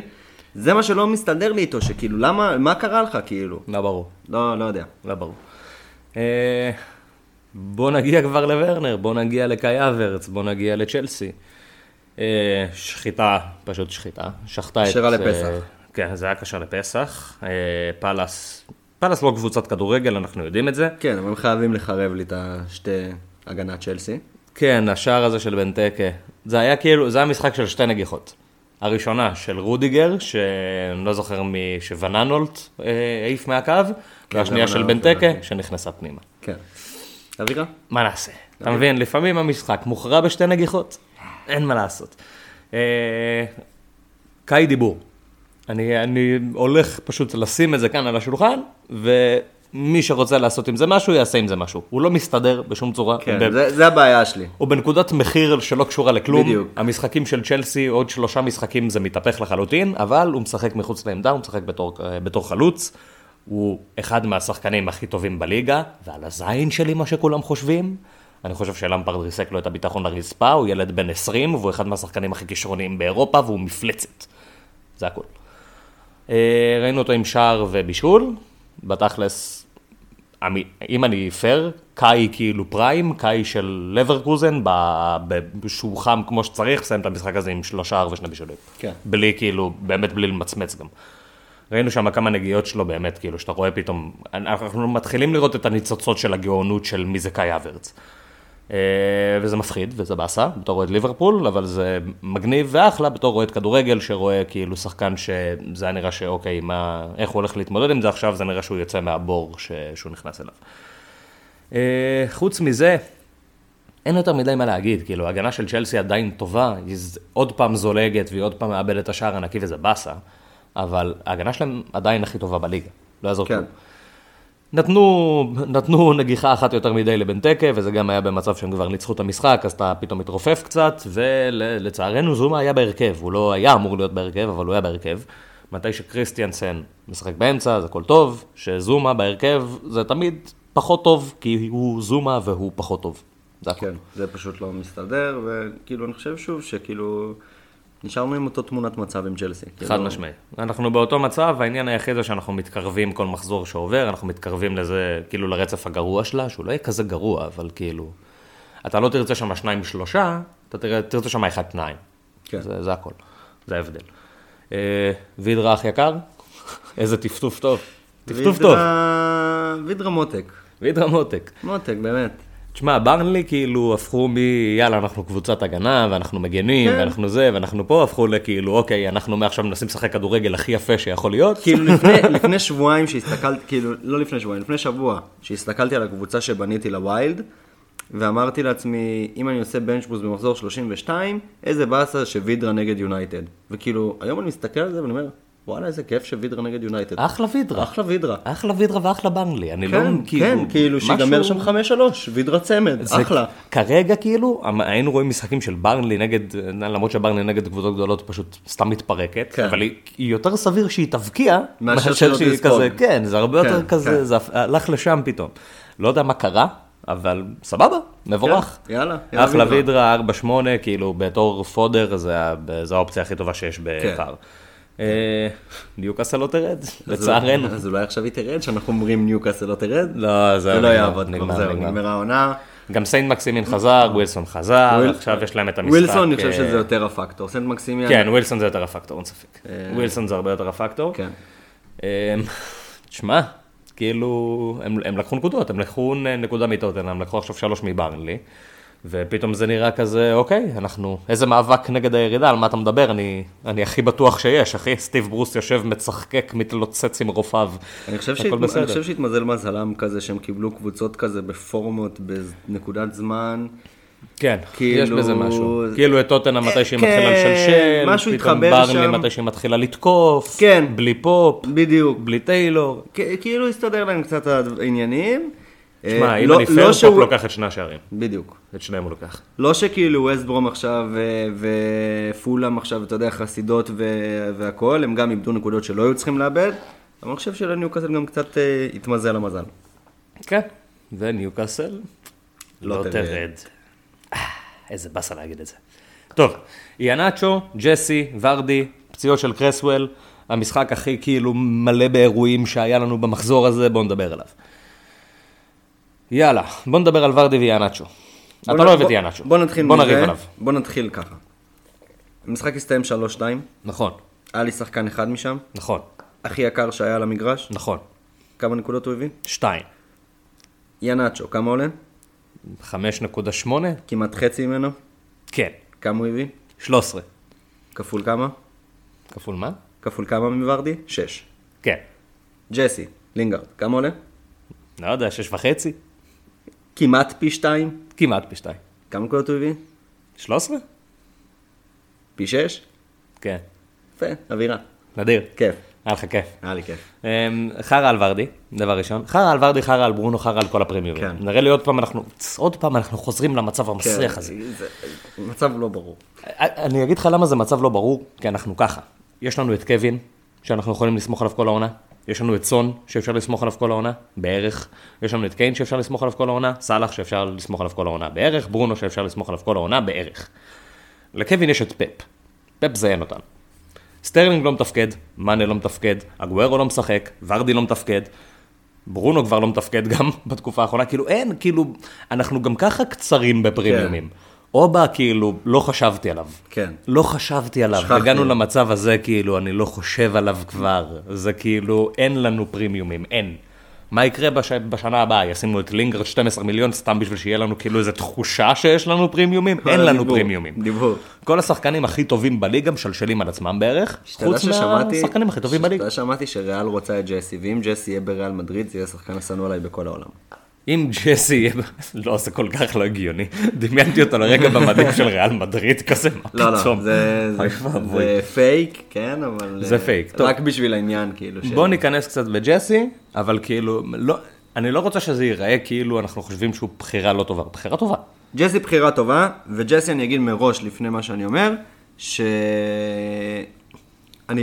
זה מה שלא מסתדר לי איתו, שכאילו, למה, מה קרה לך, כאילו? לא ברור. לא, לא יודע. לא ברור. אה, בוא נגיע כבר לוורנר, בוא נגיע לקאי אברץ, בוא נגיע לצ'לסי. אה, שחיטה, פשוט שחיטה. שחטה את... לפסח. אה, כן, זה היה קשה לפסח. אה, פאלאס, פאלאס לא קבוצת כדורגל, אנחנו יודעים את זה. כן, אבל הם חייבים לחרב לי את השתי הגנת צ'לסי. כן, השער הזה של בנטקה. זה היה כאילו, זה היה משחק של שתי נגיחות. הראשונה של רודיגר, שאני לא זוכר מי, שווננולט אה, העיף מהקו, והשנייה זה של וננולט, בנטקה, הבנתי. שנכנסה פנימה. כן. אבירה? מה נעשה? אתה מבין, לפעמים המשחק מוכרע בשתי נגיחות, אין מה לעשות. אה, קאי דיבור. אני, אני הולך פשוט לשים את זה כאן על השולחן, ומי שרוצה לעשות עם זה משהו, יעשה עם זה משהו. הוא לא מסתדר בשום צורה. כן, ב- זה, זה הבעיה שלי. הוא בנקודת מחיר שלא קשורה לכלום. בדיוק. המשחקים של צ'לסי, עוד שלושה משחקים זה מתהפך לחלוטין, אבל הוא משחק מחוץ לעמדה, הוא משחק בתור, אה, בתור חלוץ. הוא אחד מהשחקנים הכי טובים בליגה, ועל הזין שלי מה שכולם חושבים. אני חושב שלמפרד ריסק לו את הביטחון לרצפה, הוא ילד בן 20, והוא אחד מהשחקנים הכי כישרוניים באירופה, והוא מפלצת. זה הכול. אה, ראינו אותו עם שער ובישול, בתכלס, אם אני פייר, קאי כאילו פריים, קאי של לברקוזן, שהוא חם כמו שצריך, סיים את המשחק הזה עם שלושה שער ושני בישולים. כן. בלי כאילו, באמת בלי למצמץ גם. ראינו שם כמה נגיעות שלו באמת, כאילו, שאתה רואה פתאום, אנחנו מתחילים לראות את הניצוצות של הגאונות של מי זה קאי אברץ. אה, וזה מפחיד, וזה באסה, בתור אוהד ליברפול, אבל זה מגניב ואחלה בתור אוהד כדורגל, שרואה כאילו שחקן שזה היה נראה שאוקיי, מה, איך הוא הולך להתמודד עם זה עכשיו, זה נראה שהוא יוצא מהבור ש, שהוא נכנס אליו. אה, חוץ מזה, אין יותר מדי מה להגיד, כאילו, ההגנה של צ'לסי עדיין טובה, היא עוד פעם זולגת והיא עוד פעם מאבדת את השער הנקי וזה באסה, אבל ההגנה שלהם עדיין הכי טובה בליגה, לא יעזור כן. כלום. נתנו, נתנו נגיחה אחת יותר מדי לבנטקה, וזה גם היה במצב שהם כבר ניצחו את המשחק, אז אתה פתאום מתרופף קצת, ולצערנו זומה היה בהרכב, הוא לא היה אמור להיות בהרכב, אבל הוא היה בהרכב. מתי שקריסטיאנסן משחק באמצע, אז הכל טוב, שזומה בהרכב זה תמיד פחות טוב, כי הוא זומה והוא פחות טוב. זה הכל. כן, זה פשוט לא מסתדר, וכאילו, אני חושב שוב שכאילו, נשארנו עם אותו תמונת מצב עם צ'לסי. חד כאילו, משמעי. אנחנו באותו מצב, העניין היחיד זה שאנחנו מתקרבים כל מחזור שעובר, אנחנו מתקרבים לזה, כאילו לרצף הגרוע שלה, שהוא לא יהיה כזה גרוע, אבל כאילו, אתה לא תרצה שם שניים שלושה, אתה תרצה שם אחד שניים. כן. זה, זה הכל, זה ההבדל. אה, וידרה אח יקר, איזה טפטוף טוב. טפטוף טוב, וידרה מותק. וידרה מותק. מותק, באמת. תשמע, ברנלי כאילו הפכו מ... יאללה, אנחנו קבוצת הגנה, ואנחנו מגנים, כן. ואנחנו זה, ואנחנו פה, הפכו לכאילו, אוקיי, אנחנו מעכשיו מנסים לשחק כדורגל הכי יפה שיכול להיות. כאילו לפני, לפני שבועיים שהסתכלתי, כאילו, לא לפני שבועיים, לפני שבוע, שהסתכלתי על הקבוצה שבניתי לווילד, ואמרתי לעצמי, אם אני עושה בנצ'בוס במחזור 32, איזה באסה שווידרה נגד יונייטד. וכאילו, היום אני מסתכל על זה ואני אומר, וואלה, איזה כיף שווידרה נגד יונייטד. אחלה וידרה. אחלה וידרה. אחלה וידרה ואחלה ברנלי. אני לא, כן, כאילו, כן, כאילו, שיגמר משהו- שם 5-3, וידרה צמד, זה אחלה. כרגע כאילו, היינו רואים משחקים של ברנלי נגד, למרות שברנלי נגד קבוצות גדולות פשוט סתם מתפרקת, כן. אבל היא, היא יותר סביר שהיא תבקיע, מאשר שהיא. כזה, כן, זה הרבה יותר כן, כזה, כן. זה הלך לשם פתאום. לא יודע מה קרה, אבל סבבה, מבורך. כן, יאללה, יאללה, אחלה וידרה. וידרה 4-8, כאילו בתור fodder זה זה האופציה הכי טובה שיש בקר. אה, ניוקאסל לא תרד, אז לצערנו. אז אולי עכשיו היא תרד, שאנחנו אומרים ניוקאסל לא תרד? לא, זהו, זה לא יעבוד כבר, זהו, נגמר. נגמרה העונה. גם סיינט מקסימין חזר, ווילסון חזר, עכשיו יש להם את המשחק. ווילסון, אני חושב אה, שזה יותר הפקטור. סיינט מקסימין. כן, ווילסון זה יותר הפקטור, אין ספק. ווילסון זה הרבה יותר הפקטור. כן. אמ, תשמע, כאילו, הם, לקחו נקודות, הם לקחו נקודה מטוטנאם, לקחו עכשיו שלוש מברנלי, ופתאום זה נראה כזה, אוקיי, אנחנו, איזה מאבק נגד הירידה, על מה אתה מדבר? אני, אני הכי בטוח שיש, אחי, סטיב ברוס יושב, מצחקק, מתלוצץ עם רופאיו, אני חושב, שהת... אני חושב שהתמזל מזלם כזה שהם קיבלו קבוצות כזה בפורמות בנקודת זמן. כן, כאילו- יש בזה משהו. כאילו את טוטנאם מתי שהיא כן, מתחילה לשלשל, משהו פתאום ברנלי שם. מתי שהיא מתחילה לתקוף, כן. בלי פופ, בדיוק. בלי טיילור. כ- כאילו הסתדר להם קצת העניינים, שמע, אה, אם לא- אני לא פייר, פופ שהוא- לוקח את שני השערים. בדיוק. את שניהם הוא לוקח. לא שכאילו ווסטברום עכשיו אה, ופולאם עכשיו, אתה יודע, חסידות ו- והכול, הם גם איבדו נקודות שלא היו צריכים לאבד, אבל אני חושב שלניוקאסל גם קצת אה, התמזל המזל. כן. וניוקאסל לא לא תרד. אה, איזה באסה להגיד את זה. טוב, איאנצ'ו, ג'סי, ורדי, פציעות של קרסוול, המשחק הכי כאילו מלא באירועים שהיה לנו במחזור הזה, בואו נדבר עליו. יאללה, בואו נדבר על ורדי ואיאנצ'ו. אתה בוא לא אוהב את בוא- איאנצ'ו. בוא נתחיל בוא. נריב עליו. בוא נתחיל ככה. המשחק הסתיים 3-2, נכון, היה לי שחקן אחד משם, נכון, הכי יקר שהיה על המגרש, נכון. כמה נקודות הוא הביא? שתיים. ינאצ'ו, כמה עולה? 5.8? כמעט חצי ממנו. כן. כמה הוא הביא? 13. כפול כמה? כפול מה? כפול כמה מוורדי? 6. כן. ג'סי, לינגארד, כמה עולה? לא יודע, שש וחצי? כמעט פי 2. כמעט פי שתיים. כמה נקודות הוא הביא? 13? פי 6? כן. יפה, אווירה. נדיר. כיף. היה לך כיף. היה לי כיף. אמ, חרא על ורדי, דבר ראשון. חרא על ורדי, חרא על ברונו, חרא על כל הפרמיומים. כן. נראה לי עוד פעם אנחנו, עוד פעם אנחנו חוזרים למצב המסריח הזה. זה מצב לא ברור. אני אגיד לך למה זה מצב לא ברור, כי אנחנו ככה. יש לנו את קווין, שאנחנו יכולים לסמוך עליו כל העונה. יש לנו את סון, שאפשר לסמוך עליו כל העונה, בערך. יש לנו את קיין, שאפשר לסמוך עליו כל העונה. סאלח, שאפשר לסמוך עליו כל העונה, בערך. ברונו, שאפשר לסמוך עליו כל העונה, בערך. לקווין יש את פפ. פפ זיין אותנו. סטרלינג לא מתפקד, מאנה לא מתפקד, אגוארו לא משחק, ורדי לא מתפקד, ברונו כבר לא מתפקד גם בתקופה האחרונה, כאילו אין, כאילו, אנחנו גם ככה קצרים בפרימיומים. אובה, כאילו, לא חשבתי עליו. כן. לא חשבתי עליו, שכחתי. הגענו למצב הזה, כאילו, אני לא חושב עליו כבר. זה כאילו, אין לנו פרימיומים, אין. מה יקרה בש... בשנה הבאה? ישימו את לינגרד 12 מיליון סתם בשביל שיהיה לנו כאילו איזו תחושה שיש לנו פרימיומים? אין לנו דיבור, פרימיומים. דיבור. כל השחקנים הכי טובים בליגה משלשלים על עצמם בערך, חוץ ששמעתי- מהשחקנים הכי טובים בליגה. שמעתי שריאל רוצה את ג'סי, ואם ג'סי יהיה בריאל מדריד, זה יהיה השחקן השנוא עליי בכל העולם. אם ג'סי יהיה... לא, זה כל כך לא הגיוני. דמיינתי אותו לרגע במדים של ריאל מדריד כזה, מה לא, לא, פתאום? זה- פייק, כן, אבל... זה אה, פייק, טוב. רק בשביל העניין, כאילו. בואו ניכנס קצת בג'סי, אבל כאילו, לא, אני לא רוצה שזה ייראה כאילו אנחנו חושבים שהוא בחירה לא טובה, בחירה טובה. ג'סי בחירה טובה, וג'סי אני אגיד מראש לפני מה שאני אומר, שאני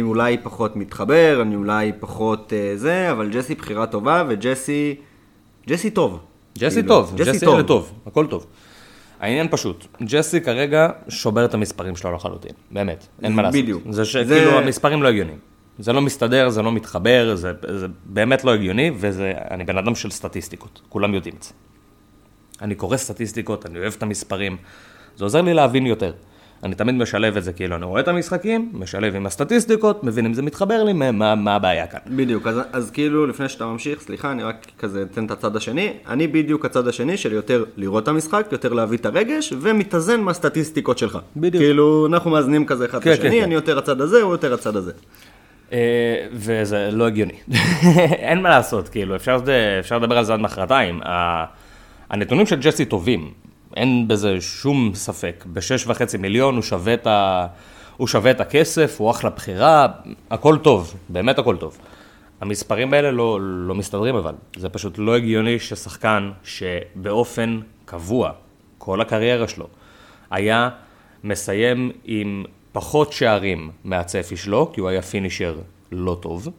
אולי פחות מתחבר, אני אולי פחות אה, זה, אבל ג'סי בחירה טובה, וג'סי... ג'סי טוב. ג'סי כאילו, טוב, ג'סי ילד טוב, הכל טוב. העניין פשוט, ג'סי כרגע שובר את המספרים שלו לחלוטין, באמת, אין מה לעשות. בדיוק. זה זה- שכאילו המספרים לא הגיוניים. זה לא מסתדר, זה לא מתחבר, זה, זה באמת לא הגיוני, ואני בן אדם של סטטיסטיקות, כולם יודעים את זה. אני קורא סטטיסטיקות, אני אוהב את המספרים, זה עוזר לי להבין יותר. אני תמיד משלב את זה, כאילו, אני רואה את המשחקים, משלב עם הסטטיסטיקות, מבין אם זה מתחבר לי, מה, מה, מה הבעיה כאן. בדיוק, אז, אז כאילו לפני שאתה ממשיך, סליחה, אני רק כזה אתן את הצד השני, אני בדיוק הצד השני של יותר לראות את המשחק, יותר להביא את הרגש, ומתאזן מהסטטיסטיקות שלך. בדיוק. כאילו, אנחנו מאזנים כזה אחד כן, השני, כן, כן. אני יותר הצד הזה, הוא יותר הצד הזה. אה, וזה לא הגיוני. אין מה לעשות, כאילו, אפשר, אפשר לדבר על זה עד מחרתיים. הנתונים של ג'סי טובים, אין בזה שום ספק. בשש וחצי מיליון הוא שווה את, ה... הוא שווה את הכסף, הוא אחלה בחירה, הכל טוב, באמת הכל טוב. המספרים האלה לא, לא מסתדרים אבל, זה פשוט לא הגיוני ששחקן שבאופן קבוע, כל הקריירה שלו, היה מסיים עם פחות שערים מהצפי שלו, כי הוא היה פינישר לא טוב,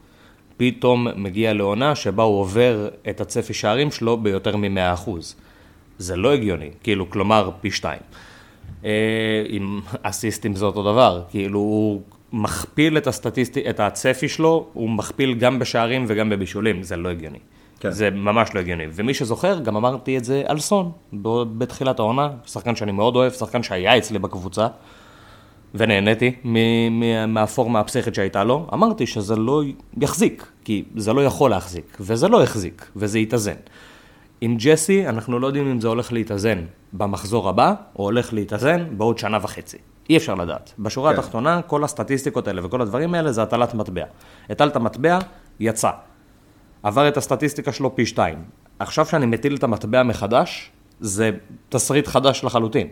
פתאום מגיע לעונה שבה הוא עובר את הצפי שערים שלו ביותר מ-100%. זה לא הגיוני, כאילו, כלומר, פי שתיים. אה, עם אסיסטים זה אותו דבר, כאילו, הוא מכפיל את, הסטטיסטי, את הצפי שלו, הוא מכפיל גם בשערים וגם בבישולים, זה לא הגיוני. כן. זה ממש לא הגיוני. ומי שזוכר, גם אמרתי את זה על סון, בתחילת העונה, שחקן שאני מאוד אוהב, שחקן שהיה אצלי בקבוצה, ונהניתי מהפורמה הפסיכית שהייתה לו, אמרתי שזה לא יחזיק, כי זה לא יכול להחזיק, וזה לא החזיק, וזה יתאזן. עם ג'סי, אנחנו לא יודעים אם זה הולך להתאזן במחזור הבא, או הולך להתאזן בעוד שנה וחצי. אי אפשר לדעת. בשורה כן. התחתונה, כל הסטטיסטיקות האלה וכל הדברים האלה זה הטלת מטבע. הטלת מטבע, יצא. עבר את הסטטיסטיקה שלו פי שתיים. עכשיו שאני מטיל את המטבע מחדש, זה תסריט חדש לחלוטין.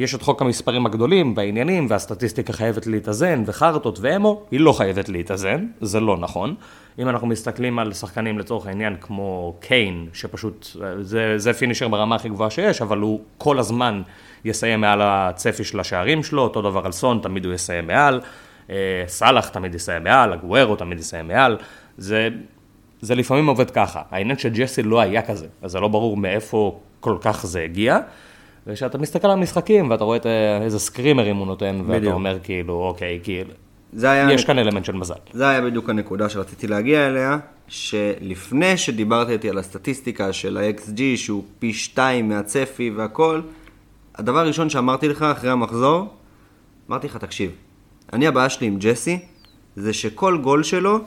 יש את חוק המספרים הגדולים והעניינים, והסטטיסטיקה חייבת להתאזן, וחרטות ואמו, היא לא חייבת להתאזן, זה לא נכון. אם אנחנו מסתכלים על שחקנים לצורך העניין כמו קיין, שפשוט, זה, זה פינישר ברמה הכי גבוהה שיש, אבל הוא כל הזמן יסיים מעל הצפי של השערים שלו, אותו דבר על סון, תמיד הוא יסיים מעל, אה, סאלח תמיד יסיים מעל, הגוורו תמיד יסיים מעל, זה, זה לפעמים עובד ככה. העניין שג'סי לא היה כזה, אז זה לא ברור מאיפה כל כך זה הגיע. וכשאתה מסתכל על המשחקים ואתה רואה את אה, איזה סקרימרים הוא נותן, ואתה בדיוק. אומר כאילו, אוקיי, כאילו, זה היה... יש כאן אלמנט של מזל. זה היה בדיוק הנקודה שרציתי להגיע אליה, שלפני שדיברת איתי על הסטטיסטיקה של ה-XG, שהוא פי שתיים מהצפי והכל, הדבר הראשון שאמרתי לך אחרי המחזור, אמרתי לך, תקשיב, אני הבעיה שלי עם ג'סי, זה שכל גול שלו,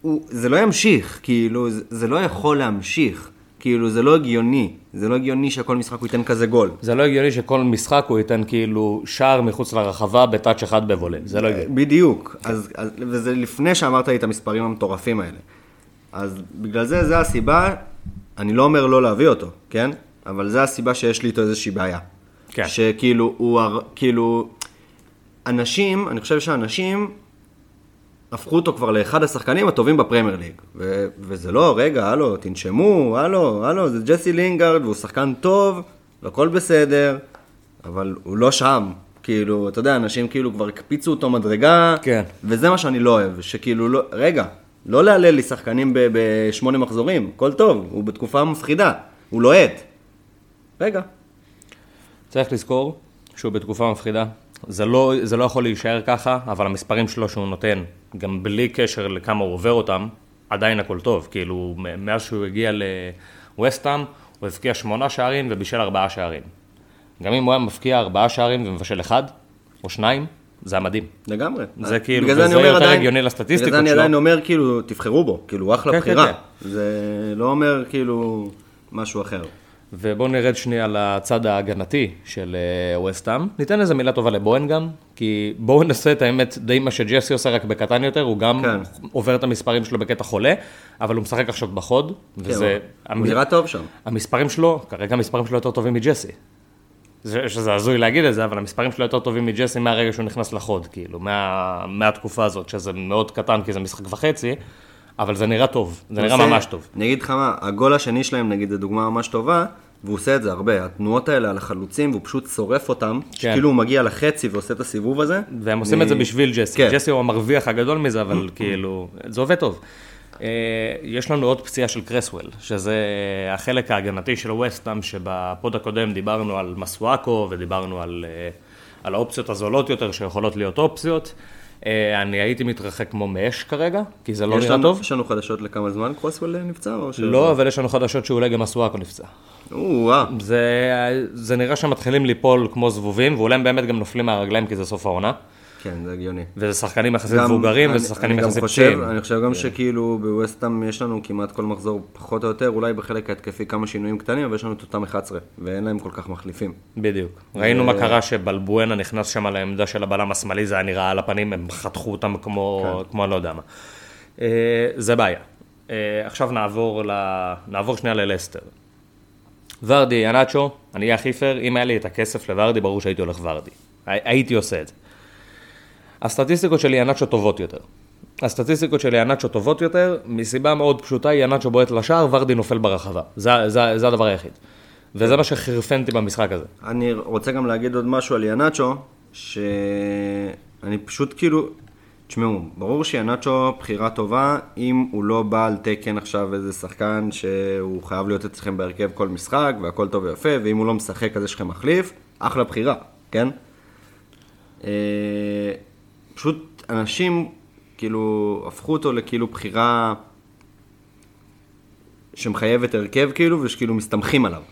הוא, זה לא ימשיך, כאילו, זה, זה לא יכול להמשיך, כאילו, זה לא הגיוני, זה לא הגיוני שכל משחק הוא ייתן כזה גול. זה לא הגיוני שכל משחק הוא ייתן כאילו שער מחוץ לרחבה בטאץ' אחד בבולה, זה לא הגיוני. בדיוק, אז, אז, וזה לפני שאמרת לי את המספרים המטורפים האלה. אז בגלל זה, זה הסיבה, אני לא אומר לא להביא אותו, כן? אבל זה הסיבה שיש לי איתו איזושהי בעיה. כן. שכאילו, הוא, כאילו, אנשים, אני חושב שאנשים הפכו אותו כבר לאחד השחקנים הטובים בפרמייר ליג. ו- וזה לא, רגע, הלו, תנשמו, הלו, הלו, זה ג'סי לינגארד, והוא שחקן טוב, והכל בסדר, אבל הוא לא שם. כאילו, אתה יודע, אנשים כאילו כבר הקפיצו אותו מדרגה, כן. וזה מה שאני לא אוהב, שכאילו, לא, רגע, לא להלל לי שחקנים ב- בשמונה מחזורים, הכל טוב, הוא בתקופה מפחידה, הוא לוהט. רגע, צריך לזכור שהוא בתקופה מפחידה. זה לא, זה לא יכול להישאר ככה, אבל המספרים שלו שהוא נותן, גם בלי קשר לכמה הוא עובר אותם, עדיין הכל טוב. כאילו, מאז שהוא הגיע לווסטהאם, הוא הבקיע שמונה שערים ובישל ארבעה שערים. גם אם הוא היה מבקיע ארבעה שערים ומבשל אחד, או שניים, זה היה מדהים. לגמרי. זה כאילו- וזה אני אומר יותר עדיין- הגיוני לסטטיסטיקות בגלל זה אני שלו. עדיין אומר, כאילו, תבחרו בו, כאילו, הוא אחלה כן, בחירה. כן, זה לא אומר, כאילו, משהו אחר. ובואו נרד שנייה לצד ההגנתי של אה, ווסטהאם. ניתן איזה מילה טובה לבוהן גם, כי בואו נעשה את האמת די מה שג'סי עושה רק בקטן יותר, הוא גם כן. עובר את המספרים שלו בקטע חולה, אבל הוא משחק עכשיו בחוד, וזה... כן, הוא נראה טוב שם. המספרים שלו, כרגע המספרים שלו יותר טובים מג'סי. זה, שזה הזוי להגיד את זה, אבל המספרים שלו יותר טובים מג'סי מהרגע שהוא נכנס לחוד, כאילו, מה, מהתקופה הזאת, שזה מאוד קטן כי זה משחק וחצי, אבל זה נראה טוב, זה נראה עושה- ממש טוב. אני אגיד לך מה, הגול השני שלהם, נגיד, זו דוגמה ממש טובה, והוא עושה את זה הרבה. התנועות האלה על החלוצים, והוא פשוט שורף אותם, שכאילו הוא מגיע לחצי ועושה את הסיבוב הזה. והם עושים אני- את זה בשביל ג'סי. כן. ג'סי הוא המרוויח הגדול מזה, אבל כאילו, זה עובד טוב. אה, יש לנו עוד פציעה של קרסוול, שזה החלק ההגנתי של ווסטהאם, שבפוד הקודם דיברנו על מסואקו ודיברנו על, אה, על האופציות הזולות יותר שיכולות להיות אופציות. אה, אני הייתי מתרחק כמו מאש כרגע, כי זה לא נראה לנו- טוב. יש לנו חדשות לכמה זמן קרוסוול נפצע? או ש- לא, אבל יש לנו חדשות שאולי גם מסואקו נפצע. זה, זה נראה שהם מתחילים ליפול כמו זבובים, ואולי הם באמת גם נופלים מהרגליים כי זה סוף העונה. כן, זה הגיוני. וזה שחקנים יחסית מבוגרים, וזה שחקנים יחסית פציעים. אני חושב גם שכאילו בווסטהאם יש לנו כמעט כל מחזור פחות או יותר, אולי בחלק ההתקפי כמה שינויים קטנים, אבל יש לנו את אותם 11, ואין להם כל כך מחליפים. בדיוק. ראינו מה קרה שבלבואנה נכנס שם לעמדה של הבלם השמאלי, זה היה נראה על הפנים, הם חתכו אותם כמו, כן. כמו לא יודע מה. אה, זה בעיה. אה, עכשיו נעבור, ל... נעבור שנייה ללסטר. ורדי, ינאצ'ו, אני אהיה הכי פייר, אם היה לי את הכסף לוורדי, ברור שהייתי הולך ורדי. הי- הייתי עושה את זה. הסטטיסטיקות של ינאצ'ו טובות יותר. הסטטיסטיקות של ינאצ'ו טובות יותר, מסיבה מאוד פשוטה, ינאצ'ו בועט לשער, ורדי נופל ברחבה. זה, זה, זה הדבר היחיד. וזה מה שחירפנתי במשחק הזה. אני רוצה גם להגיד עוד משהו על ינאצ'ו, שאני פשוט כאילו, תשמעו, ברור שינאצ'ו בחירה טובה, אם הוא לא בא על תקן עכשיו איזה שחקן שהוא חייב להיות אצלכם בהרכב כל משחק, והכל טוב ויפה, ואם הוא לא משחק אז יש לכם מחליף, אחלה בחירה, כן? פשוט אנשים כאילו הפכו אותו לכאילו בחירה שמחייבת הרכב כאילו, ושכאילו מסתמכים עליו.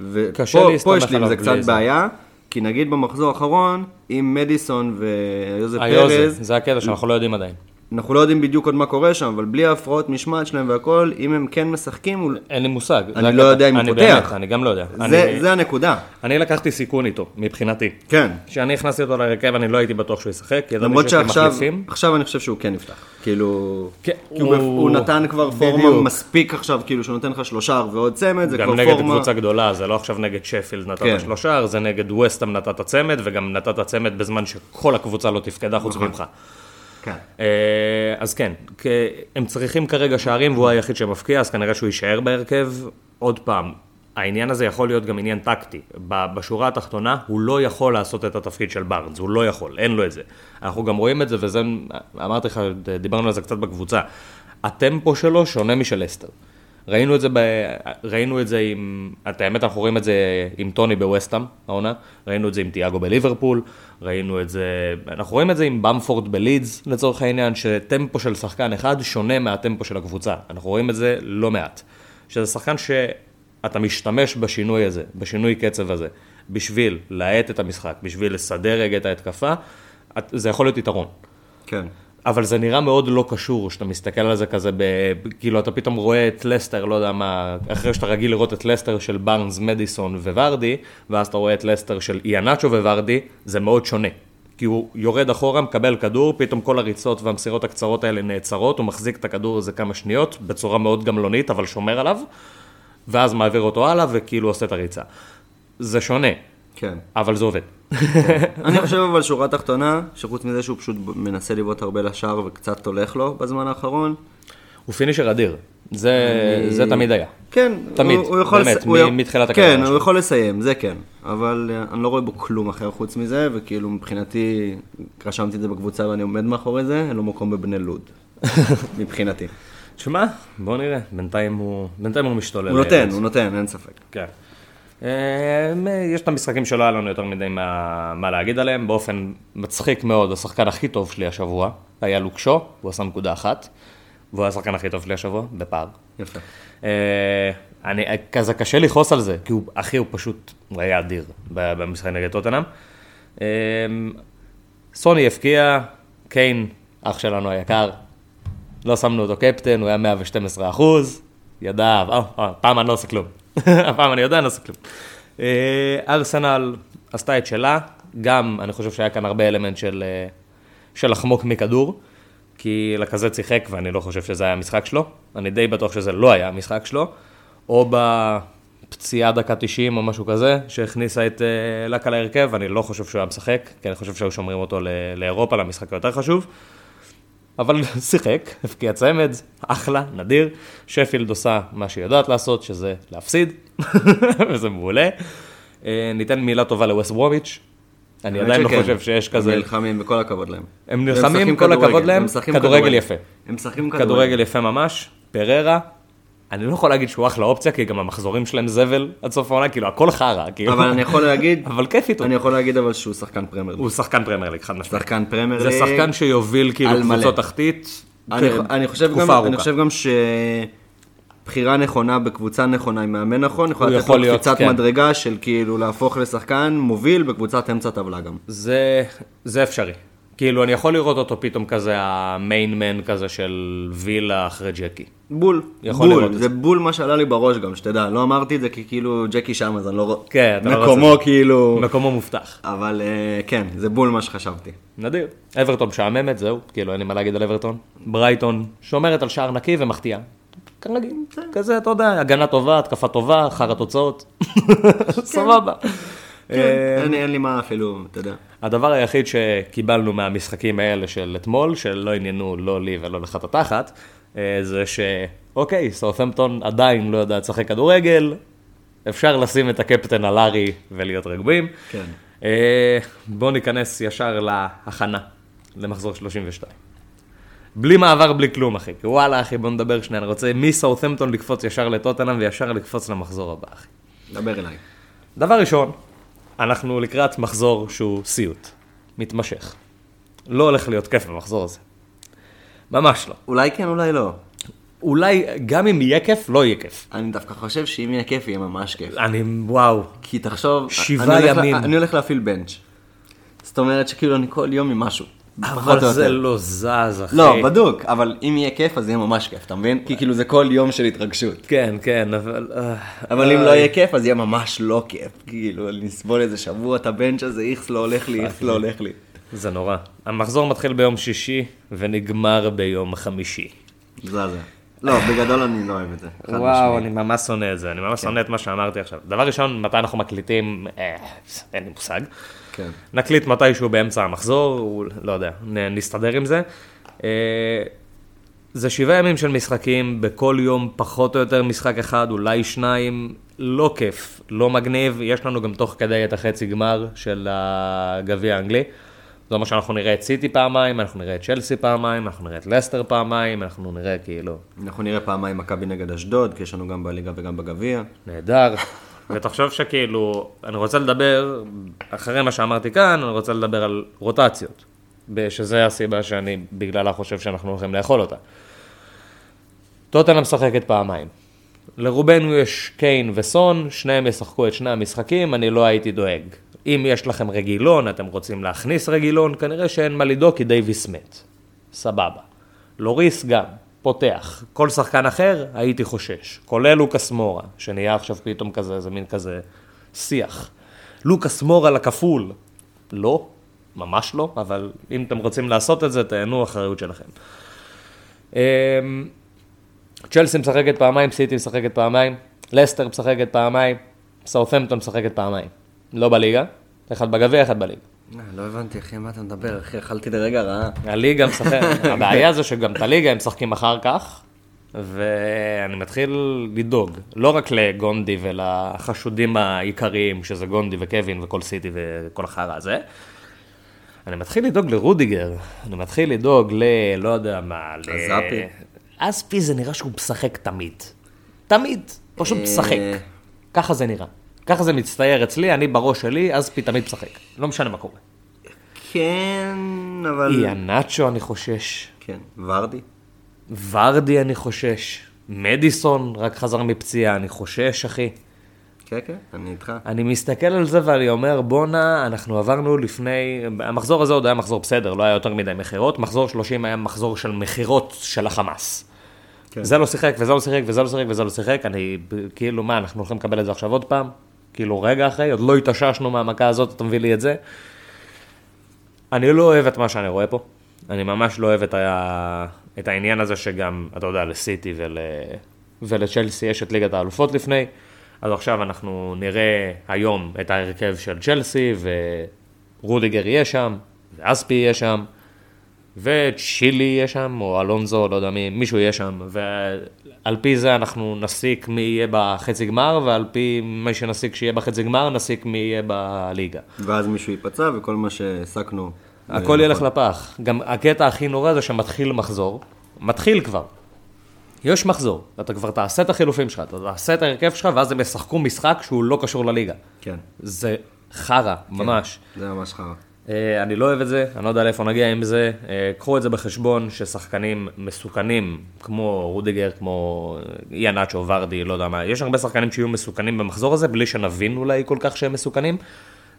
ופה פה יש לי עם זה קצת זה. בעיה, כי נגיד במחזור האחרון, עם מדיסון ויוזף פרז, זה הקטע שאנחנו לא יודעים עדיין. אנחנו לא יודעים בדיוק עוד מה קורה שם, אבל בלי ההפרעות משמעת שלהם והכל, אם הם כן משחקים, אין לי מושג. אני לא. יודע אם הוא פותח. באמת, אני גם לא יודע. זה, אני- זה הנקודה. אני לקחתי סיכון איתו, מבחינתי. כן. כשאני הכנסתי אותו להרכב, אני לא הייתי בטוח שהוא ישחק, ידעתי למרות שעכשיו, אני חושב שהוא כן יפתח. כאילו, כן, כי הוא, נתן כבר פורמה בדיוק. מספיק עכשיו, כאילו שהוא נותן לך שלושה ועוד צמד, זה גם כבר נגד פורמה... קבוצה גדולה, זה לא עכשיו נגד שפילד נתת כן. שלושה, זה נגד ווסטהאם נתת צמד, וגם נתת צמד בזמן שכל הקבוצה לא תפקדה חוץ נכון. ממך. כן. אה, אז כן, הם צריכים כרגע שערים והוא היחיד שמפקיע, אז כנראה שהוא יישאר בהרכב. עוד פעם, העניין הזה יכול להיות גם עניין טקטי. בשורה התחתונה, הוא לא יכול לעשות את התפקיד של בארנס, הוא לא יכול, אין לו את זה. אנחנו גם רואים את זה, וזה, אמרתי לך, דיברנו על זה קצת בקבוצה. הטמפו שלו שונה משל אסטר. ראינו את זה, ב... ראינו את זה עם, את האמת אנחנו רואים את זה עם טוני בווסטהאם, העונה, ראינו את זה עם תיאגו בליברפול, ראינו את זה, אנחנו רואים את זה עם במפורד בלידס לצורך העניין, שטמפו של שחקן אחד שונה מהטמפו של הקבוצה, אנחנו רואים את זה לא מעט, שזה שחקן שאתה משתמש בשינוי הזה, בשינוי קצב הזה, בשביל להאט את המשחק, בשביל לסדר רגע את ההתקפה, זה יכול להיות יתרון. כן. אבל זה נראה מאוד לא קשור, שאתה מסתכל על זה כזה, ב... כאילו אתה פתאום רואה את לסטר, לא יודע מה, אחרי שאתה רגיל לראות את לסטר של בארנס, מדיסון וורדי, ואז אתה רואה את לסטר של איאנצ'ו וורדי, זה מאוד שונה. כי הוא יורד אחורה, מקבל כדור, פתאום כל הריצות והמסירות הקצרות האלה נעצרות, הוא מחזיק את הכדור איזה כמה שניות, בצורה מאוד גמלונית, אבל שומר עליו, ואז מעביר אותו הלאה, וכאילו עושה את הריצה. זה שונה, כן. אבל זה עובד. אני חושב אבל שורה תחתונה, שחוץ מזה שהוא פשוט מנסה לבעוט הרבה לשער וקצת הולך לו בזמן האחרון, הוא פינישר אדיר, זה, זה תמיד היה. כן, תמיד, הוא, הוא יכול באמת, לס... הוא... מתחילת הקריירה כן. הוא יכול לסיים, זה כן, אבל אה, אני לא רואה בו כלום אחר חוץ מזה, וכאילו מבחינתי, רשמתי את זה בקבוצה ואני עומד מאחורי זה, אין לו מקום בבני לוד, מבחינתי. תשמע, בוא נראה, בינתיים הוא, בינתיים הוא משתולל. הוא נותן, באמת. הוא נותן, אין ספק. כן. אה, יש את המשחקים שלא היה לנו יותר מדי מה, מה להגיד עליהם, באופן מצחיק מאוד, השחקן הכי טוב שלי השבוע היה לוקשו, הוא עשה נקודה אחת, והוא היה השחקן הכי טוב שלי השבוע, בפער. יפה. אה, אני, כזה קשה לכעוס על זה, כי הוא, אחי, הוא פשוט, היה אדיר במשחק נגד טוטנאם. אה, סוני הפקיע, קיין, אח שלנו היקר, לא שמנו אותו קפטן, הוא היה 112 אחוז, ידע, אה, אה, פעם אני לא עושה כלום. הפעם אני יודע, אני לא עושה כלום. אה, ארסנל עשתה את שלה, גם אני חושב שהיה כאן הרבה אלמנט של, אה, של לחמוק מכדור, כי לקזט שיחק ואני לא חושב שזה היה המשחק שלו, אני די בטוח שזה לא היה המשחק שלו, או בפציעה דקה 90 או משהו כזה, שהכניסה את אה, לקה להרכב, אני לא חושב שהוא היה משחק, כי אני חושב שהיו שומרים אותו לאירופה, למשחק היותר חשוב. אבל שיחק, הבקיע צמד, אחלה, נדיר. שפילד עושה מה שהיא יודעת לעשות, שזה להפסיד, וזה מעולה. אה, ניתן מילה טובה לווסט ברומיץ'. אני עדיין לא. חושב שיש כזה... הם נלחמים, וכל הכבוד להם. הם נלחמים, כל הכבוד להם, כדורגל יפה. הם משחקים כדורגל. כדורגל יפה ממש, פריירה. אני לא יכול להגיד שהוא אחלה אופציה, כי גם המחזורים שלהם זבל עד סוף העונה, כאילו הכל חרא, כאילו. אבל אני יכול להגיד, אבל כיף איתו. אני יכול להגיד אבל שהוא שחקן פרמייר. ליג. הוא שחקן פרמייר ליג, חד משמעית. שחקן פרמייר זה ליג. שחקן שיוביל כאילו. קבוצות תחתית. אני, כן, חושב גם, ארוכה. אני חושב גם שבחירה נכונה בקבוצה נכונה עם מאמן נכון, יכול הוא לתת לו קפיצת כן. מדרגה של כאילו להפוך לשחקן מוביל בקבוצת אמצע טבלה גם. זה, זה אפשרי. כאילו, אני יכול לראות אותו פתאום כזה המיין מן כזה של וילה אחרי ג'קי. בול, יכול לראות בול, את זה בול מה שעלה לי בראש גם, שתדע, לא אמרתי את זה כי כאילו ג'קי שם אז אני לא רואה, כן, אתה לא מקומו זה. כאילו, מקומו מובטח. אבל אה, כן, זה בול מה שחשבתי. נדיר. אברטון משעממת, זהו, כאילו, אין לי מה להגיד על אברטון. ברייטון שומרת על שער נקי ומחטיאה. כרגיל, כזה, אתה יודע, הגנה טובה, התקפה טובה, אחר התוצאות. סבבה. אה, כן, אין, אין לי מה אפילו, אתה יודע. הדבר היחיד שקיבלנו מהמשחקים האלה של אתמול, שלא עניינו לא לי ולא לך את התחת, אה, זה שאוקיי, סאות'מפטון עדיין לא יודעת לשחק כדורגל, אפשר לשים את הקפטן על ארי ולהיות רגועים. כן. אה, בואו ניכנס ישר להכנה, למחזור 32. בלי מעבר, בלי כלום, אחי. וואלה, אחי, בוא נדבר שנייה. אני רוצה מסאות'מפטון לקפוץ ישר לטוטנאם וישר לקפוץ למחזור הבא, אחי. דבר אליי. דבר ראשון, אנחנו לקראת מחזור שהוא סיוט, מתמשך. לא הולך להיות כיף במחזור הזה. ממש לא. אולי כן, אולי לא. אולי גם אם יהיה כיף, לא יהיה כיף. אני דווקא חושב שאם יהיה כיף, יהיה ממש כיף. אני, וואו, כי תחשוב, שבעה אני הולך ימים. אני הולך להפעיל בנץ'. זאת אומרת שכאילו אני כל יום עם משהו. אבל זה. לא זז, אחי. לא, בדוק, אבל אם יהיה כיף, אז יהיה ממש כיף, אתה מבין? כי כאילו זה כל יום של התרגשות. כן, כן, אבל... אה, אבל אם לא יהיה כיף, אז יהיה ממש לא כיף. כאילו, לסבול איזה שבוע את הבנץ' הזה, איכס לא הולך לי, איכס לא הולך לי. זה נורא. המחזור מתחיל ביום שישי ונגמר ביום חמישי. זה זה. לא, בגדול אני לא אוהב את זה. וואו. אני ממש שונא את זה, אני ממש שונא את מה שאמרתי עכשיו. דבר ראשון, מתי אנחנו מקליטים, אה, אין לי מושג. כן. נקליט מתישהו באמצע המחזור, הוא- לא יודע, נסתדר עם זה. אה, זה שבעה ימים של משחקים, בכל יום פחות או יותר משחק אחד, אולי שניים, לא כיף, לא מגניב. יש לנו גם תוך כדי את החצי גמר של הגביע האנגלי. זה אומר שאנחנו נראה את סיטי פעמיים, אנחנו נראה את צ'לסי פעמיים, אנחנו נראה את לסטר פעמיים, אנחנו נראה כאילו אנחנו נראה פעמיים מכבי נגד אשדוד, כי יש לנו גם בליגה וגם בגביע. נהדר. ותחשוב שכאילו, אני רוצה לדבר, אחרי מה שאמרתי כאן, אני רוצה לדבר על רוטציות. שזה הסיבה שאני בגללה חושב שאנחנו הולכים לאכול אותה. טוטנאם משחקת פעמיים. לרובנו יש קיין וסון, שניהם ישחקו את שני המשחקים, אני לא הייתי דואג. אם יש לכם רגילון, אתם רוצים להכניס רגילון, כנראה שאין מה לדאוג כי דייוויס מת. סבבה. לוריס גם, פותח. כל שחקן אחר, הייתי חושש. כולל לוקאס מורה, שנהיה עכשיו פתאום כזה, איזה מין כזה שיח. לוקאס מורה לכפול. לא, ממש לא, אבל אם אתם רוצים לעשות את זה, תהנו אחריות שלכם. אמ, צ'לסי משחקת פעמיים, סיטי משחקת פעמיים, לסטר משחקת פעמיים, סאות'מפטון משחקת פעמיים. לא בליגה, אחד בגביע, אחד בליגה. אה, לא הבנתי, אחי, מה אתה מדבר, אחי, אכלתי לרגע רעה. הליגה משחקת, הבעיה זה שגם את הליגה הם משחקים אחר כך, ואני מתחיל לדאוג, לא רק לגונדי ולחשודים העיקריים, שזה גונדי וקווין וכל סיטי וכל החרא הזה, אני מתחיל לדאוג לרודיגר, אני מתחיל לדאוג ל... לא יודע מה, ל... אזפי. אספי זה נראה שהוא משחק תמיד. תמיד, פשוט אה. משחק. ככה זה נראה. ככה זה מצטייר אצלי, אני בראש שלי, אספי תמיד משחק. לא משנה מה קורה. כן, אבל... איה נאצ'ו, אני חושש. כן, ורדי? ורדי, אני חושש. מדיסון, רק חזר מפציעה, אני חושש, אחי. כן, כן, אני איתך. אני מסתכל על זה ואני אומר, בואנה, אנחנו עברנו לפני... המחזור הזה עוד היה מחזור בסדר, לא היה יותר מדי מכירות. מחזור 30 היה מחזור של מכירות של החמאס. כן. זה לא שיחק, וזה לא שיחק, וזה לא שיחק, וזה לא שיחק. אני, כאילו, מה, אנחנו הולכים לקבל את זה עכשיו עוד פעם? כאילו, רגע אחרי, עוד לא התאוששנו מהמכה הזאת, אתה מביא לי את זה? אני לא אוהב את מה שאני רואה פה. אני ממש לא אוהב את, ה... את העניין הזה שגם, אתה יודע, לסיטי ול... ולצ'לסי יש את ליגת האלופות לפני. אז עכשיו אנחנו נראה היום את ההרכב של צ'לסי, ורודיגר יהיה שם, ואספי יהיה שם, וצ'ילי יהיה שם, או אלונזו, לא יודע מי, מישהו יהיה שם, ועל פי זה אנחנו נסיק מי יהיה בחצי גמר, ועל פי מי שנסיק שיהיה בחצי גמר, נסיק מי יהיה בליגה. ואז מישהו ייפצע, וכל מה שהעסקנו... הכל ילך לפח. גם הקטע הכי נורא זה שמתחיל מחזור, מתחיל כבר. יש מחזור, אתה כבר תעשה את החילופים שלך, אתה תעשה את ההרכב שלך, ואז הם ישחקו משחק שהוא לא קשור לליגה. כן, זה חרא, ממש. זה ממש חרא. אה, אני לא אוהב את זה, אני לא יודע לאיפה נגיע עם זה. אה, קחו את זה בחשבון ששחקנים מסוכנים, כמו רודיגר, כמו אה, יאנאצ'ו, ורדי, לא יודע מה, יש הרבה שחקנים שיהיו מסוכנים במחזור הזה, בלי שנבין אולי כל כך שהם מסוכנים.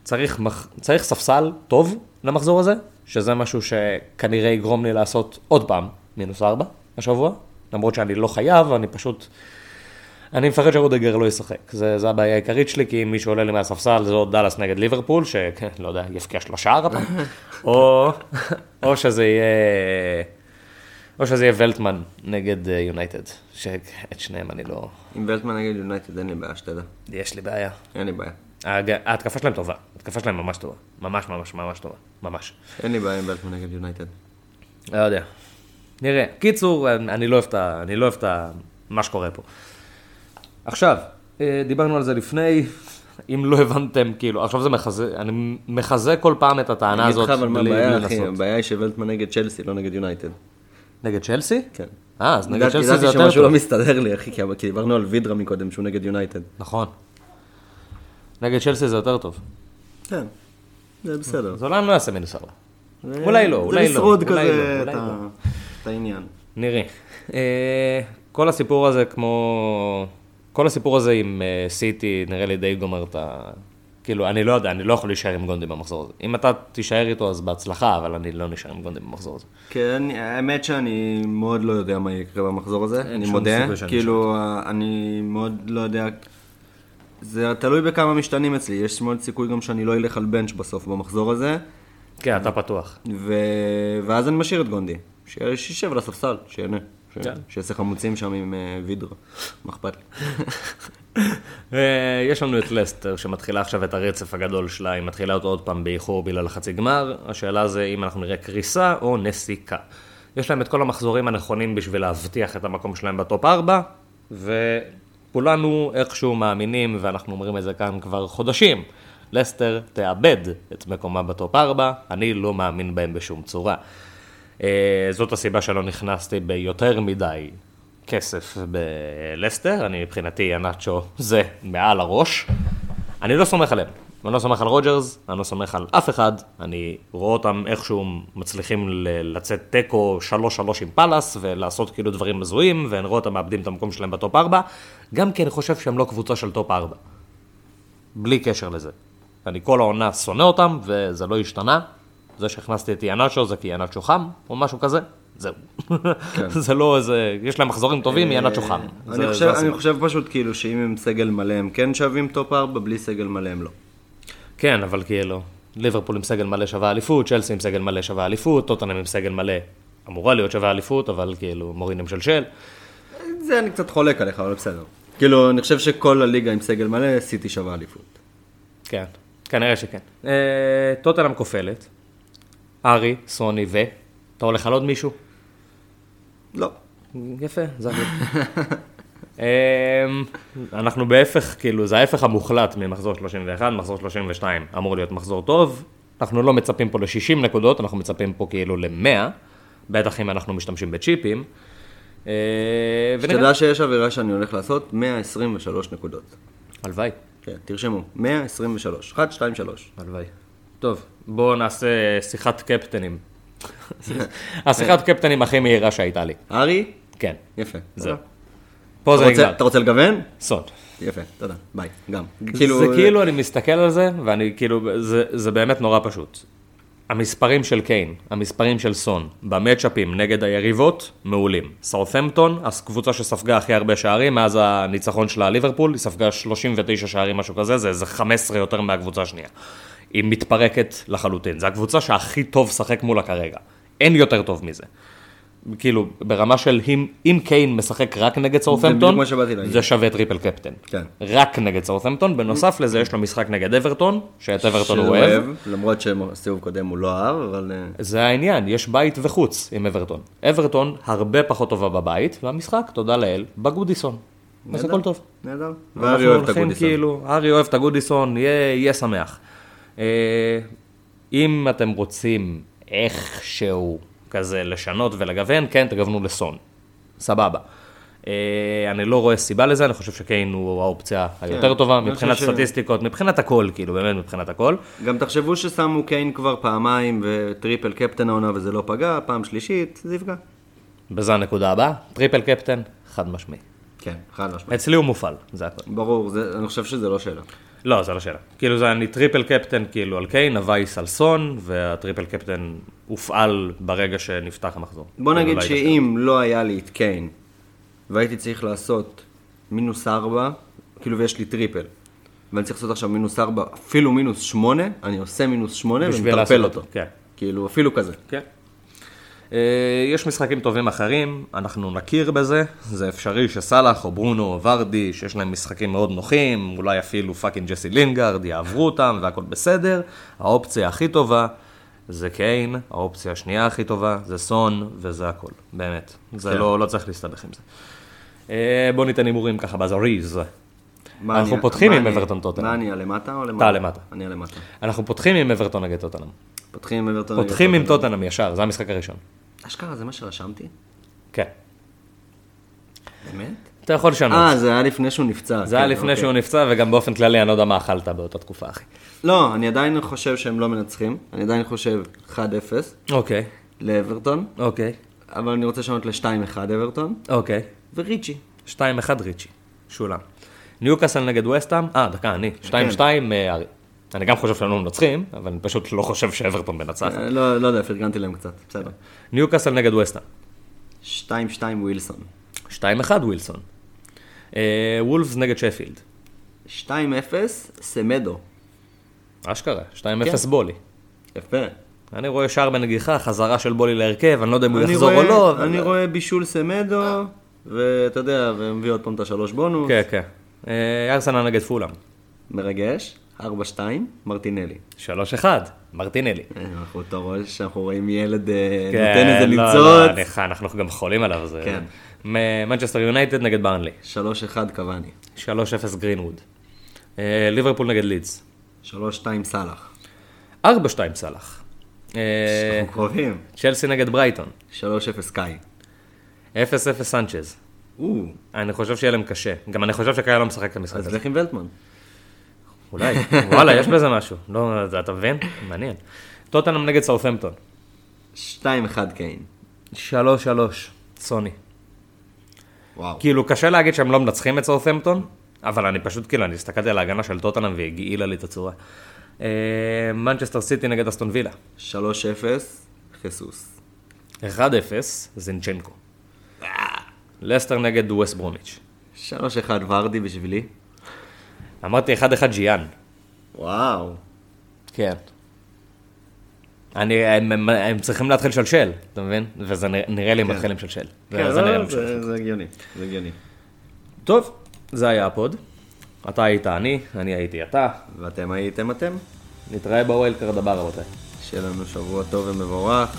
צריך, מח... צריך ספסל טוב למחזור הזה, שזה משהו שכנראה יגרום לי לעשות עוד פעם מינוס ארבע השבוע, למרות שאני לא חייב, אני פשוט... אני מפחד שרודגר לא ישחק, זה, זה הבעיה העיקרית שלי, כי אם מישהו עולה לי מהספסל זה עוד דאלאס נגד ליברפול, שכן, לא יודע, יפקיע שלושה הפעם, או, או שזה יהיה... או שזה יהיה ולטמן נגד אה, יונייטד, שאת שניהם אני לא... עם ולטמן נגד יונייטד אין לי בעיה, שתדע. יש לי בעיה. אין לי בעיה. ההתקפה שלהם טובה, ההתקפה שלהם ממש טובה, ממש ממש ממש טובה, ממש. אין לי בעיה עם ולטמן נגד יונייטד. לא יודע. נראה. קיצור, אני לא אוהב את לא. מה שקורה פה. עכשיו, אה, דיברנו על זה לפני, אם לא הבנתם, כאילו, עכשיו זה מחזה, אני מחזה כל פעם את הטענה אני אגיד הזאת. לך אבל מה הבעיה, אחי. הבעיה היא שוולטמן נגד צ'לסי, לא נגד יונייטד. נגד צ'לסי? כן. אה, אז נגד ידעתי- צ'לסי זה ידעתי יותר שמשהו לא טוב. מסתדר לי, אחי, כי דיברנו על וידרה מקודם, שהוא נגד יונייטד. נכון. נגד צ'לסי זה יותר טוב. כן, זה בסדר. אז אולי לא ארבע. זה- אולי לא, אולי לא, זה לשרוד לא, כזה אולי את ה- לא. את העניין. נראה. אה, כל הסיפור הזה כמו... כל הסיפור הזה עם אה, סיטי נראה לי די גומר את ה... כאילו, אני לא יודע, אני לא יכול להישאר עם גונדי במחזור הזה. אם אתה תישאר איתו, אז בהצלחה, אבל אני לא נשאר עם גונדי במחזור הזה. כן, האמת שאני מאוד לא יודע מה יקרה במחזור הזה, אני מודה. כאילו, אני מאוד לא יודע... זה תלוי בכמה משתנים אצלי, יש מאוד סיכוי גם שאני לא אלך על בנץ' בסוף במחזור הזה, כן, אתה פתוח. ו... ואז אני משאיר את גונדי. שישב על הספסל, שיהנה. ש... כן. שיעשה חמוצים שם עם אה, וידרו, מה אכפת לי? אה, יש לנו את לסטר, שמתחילה עכשיו את הרצף הגדול שלה, היא מתחילה אותו עוד פעם באיחור בגלל החצי גמר. השאלה זה אם אנחנו נראה קריסה או נסיקה. יש להם את כל המחזורים הנכונים בשביל להבטיח את המקום שלהם בטופ 4, וכולנו איכשהו מאמינים, ואנחנו אומרים את זה כאן כבר חודשים, לסטר תאבד את מקומה בטופ 4, אני לא מאמין בהם בשום צורה. אה, זאת הסיבה שלא נכנסתי ביותר מדי כסף בלסטר, אני מבחינתי איהנאצ'ו זה מעל הראש. אני לא סומך עליהם, אני לא סומך על רוג'רס, אני לא סומך על אף אחד, אני רואה אותם איכשהו מצליחים לצאת תיקו 3-3 עם פאלאס ולעשות כאילו דברים הזויים, ואני רואה אותם מאבדים את המקום שלהם בטופ 4, גם כי אני חושב שהם לא קבוצה של טופ 4. בלי קשר לזה. אני כל העונה שונא אותם, וזה לא השתנה. זה שהכנסתי את איהנאצ'ו זה כי איהנאצ'ו חם, או משהו כזה, זהו. זה לא איזה, יש להם מחזורים טובים, איהנאצ'ו חם. אני זה- חושב- זה אני. חושב פשוט כאילו שאם הם סגל מלא הם כן שווים טופ 4, בלי סגל מלא הם לא. כן, אבל כאילו, ליברפול עם סגל מלא שווה אליפות, צ'לסי עם סגל מלא שווה אליפות, טוטנאם עם סגל מלא אמורה להיות שווה אליפות, אבל כאילו, מורינים של של. זה אני קצת חולק עליך, אבל בסדר. כאילו, אני חושב שכל הליגה עם סגל מלא, סיטי שווה אליפות. כן, כנראה שכן. אה, טוטנאם כופלת, ארי, סוני ו... אתה הולך על עוד מישהו? לא. יפה, זה הכל. אמ, אנחנו בהפך, כאילו, זה ההפך המוחלט ממחזור 31, מחזור 32 אמור להיות מחזור טוב. אנחנו לא מצפים פה ל-60 נקודות, אנחנו מצפים פה כאילו ל-100, בטח אם אנחנו משתמשים בצ'יפים. ונראה. שתדע שיש אווירה שאני הולך לעשות 123 נקודות. הלוואי, כן, תרשמו, 123. 1, 2, 3. הלוואי. טוב, בואו נעשה שיחת קפטנים. השיחת קפטנים הכי מהירה שהייתה לי. ארי? כן, יפה. זהו. פה זה נגמר. אתה רוצה לגוון? סון. יפה, תודה. ביי, גם. זה כאילו, אני מסתכל על זה, ואני כאילו, זה, זה באמת נורא פשוט. המספרים של קיין, המספרים של סון, במצ'אפים נגד היריבות, מעולים. סאות'מפטון, הקבוצה שספגה הכי הרבה שערים, מאז הניצחון שלה על ליברפול, היא ספגה 39 שערים, משהו כזה, זה איזה 15 יותר מהקבוצה השנייה. היא מתפרקת לחלוטין. זו הקבוצה שהכי טוב שחק מולה כרגע. אין יותר טוב מזה. כאילו, ברמה של אם, אם קיין משחק רק נגד שבאתי להגיד. זה שווה triple captain. כן. רק נגד סאות'מפטון, בנוסף לזה יש לו משחק נגד אברטון, שאת אברטון הוא שהוא אוהב. למרות שבסיבוב קודם הוא לא אהב, אבל... אה, זה העניין, יש בית וחוץ עם אברטון. אברטון הרבה פחות טובה בבית, והמשחק, תודה לאל, בגודיסון. אז הכל טוב. נהדר. אנחנו אוהב את הגודיסון. כאילו, ארי אוהב את הגודיסון, יהיה, יהיה שמח. אה, אם אתם רוצים איכשהו כזה לשנות ולגוון, כן, תגוונו לסון. סבבה. אה, אני לא רואה סיבה לזה, אני חושב שקיין הוא האופציה היותר טובה, אני מבחינת סטטיסטיקות, מבחינת הכל, כאילו, באמת מבחינת הכל. גם תחשבו ששמו קיין כבר פעמיים ו triple captain העונה וזה לא פגע, פעם שלישית, זה יפגע. בזה הנקודה הבאה, triple captain, חד משמעי. כן, חד משמעית. אצלי הוא מופעל, זה הכל. ברור, זה- אני חושב שזה לא שאלה. לא, זה לא שאלה. כאילו זה אני triple captain כאילו על קיין, ה vice על סון, וה triple captain הופעל ברגע שנפתח המחזור. בוא כאילו, נגיד לא שאם לא היה לי את קיין, והייתי צריך לעשות מינוס ארבע, כאילו ויש לי triple, ואני צריך לעשות עכשיו מינוס ארבע, אפילו מינוס שמונה, אני עושה מינוס שמונה ומטרפל. אותו, כן. כאילו, אפילו כזה. כן. אה, יש משחקים טובים אחרים, אנחנו נכיר בזה, זה אפשרי שסאלח או ברונו או ורדי, שיש להם משחקים מאוד נוחים, אולי אפילו fucking ג'סי לינגארד, יעברו אותם והכל בסדר. האופציה הכי טובה זה קיין, האופציה השנייה הכי טובה זה סון, וזה הכל, באמת. זה כן. לא, לא צריך להסתבך עם זה. אה, בואו ניתן הימורים ככה בזריז. אנחנו אני- פותחים עם אברטון טוטנהאם. מה אני, הלמטה או למטה? אתה למטה. אני הלמטה. אנחנו פותחים עם אברטון נגד טוטנאם. פותחים עם אברטון. פותחים עם נגד טוטנאם ישר, זה המשחק הראשון. אשכרה, זה מה שרשמתי? כן. באמת? אתה יכול לשנות. אה, זה היה לפני שהוא נפצע. זה היה כן, לפני אוקיי. שהוא נפצע, וגם באופן כללי אני לא יודע מה אכלת באותה תקופה, אחי. לא, אני עדיין חושב שהם לא מנצחים. אני עדיין חושב 1-0 אוקיי, לאברטון, אוקיי, אבל אני רוצה לשנות ל-2-1 אברטון, אוקיי. וריצ'י. 2-1 ריצ'י, שולם. ניוקאסל נגד וסטאם, אה, דקה, אני. 2-2 אה, ארי. אני גם חושב שאנחנו מנצחים, אבל אני פשוט לא חושב שאברטון מנצחת. אה, לא לא יודע, פרגנתי להם קצת, בסדר. ניוקאסל נגד וסטהאם. 2-2 ווילסון. 2-1 ווילסון. אה, וולפס נגד שפילד. 2-0 סמדו. אשכרה, 2-0 כן. בולי. יפה. אני רואה שער בנגיחה, חזרה של בולי להרכב, אני לא יודע אם הוא יחזור או לא. אני רואה בישול סמדו, ואתה יודע, ומביא עוד פעם את השלוש בונוס. כן, כן. אה, ארסנל נגד פולאם. מרגש. 4-2, מרטינלי. 3-1, מרטינלי. אה, אנחנו, אתה רואה שאנחנו רואים ילד אה, כן, נותן איזה לא, ניצוץ. לא, אני- אנחנו גם חולים עליו. זה- כן. מנצ'סטר יונייטד נגד ברנלי. 3-1 קאבאני. 3-0 גרינווד. אה, ליברפול נגד לידס. 3-2 סאלח. 4-2 סאלח. אנחנו קרובים. צ'לסי נגד ברייטון. 3-0 קאי. 0-0 סנצ'ז. אני חושב שיהיה להם קשה. גם אני חושב שקאי לא משחק את המשחק אז הזה. לך עם ולטמן. אולי. וואלה, יש בזה משהו. לא, אתה מבין? מעניין. טוטנאם נגד סאות'מפטון. 2-1 קיין. 3-3. סוני. וואו. כאילו, קשה להגיד שהם לא מנצחים את סאות'מפטון, אבל אני פשוט, כאילו, אני הסתכלתי על ההגנה של טוטנאם והיא הגעילה לי את הצורה. אה, מנצ'סטר סיטי נגד אסטון וילה. 3-0 חיסוס. 1-0, זינצ'נקו. לסטר נגד ווסט ברומיץ'. 3-1 ורדי בשבילי. אמרתי 1-1 ג'יאן. וואו. כן. אני, הם, הם, הם צריכים להתחיל לשלשל, אתה מבין? וזה נראה, לי כן. מתחילים לשלשל. כן, לא, משלשל. זה זה הגיוני. זה הגיוני. טוב, זה היה ה pod. אתה היית אני, אני הייתי אתה. ואתם הייתם אתם? נתראה ב wild card הבא רבותיי. שיהיה לנו שבוע טוב ומבורך.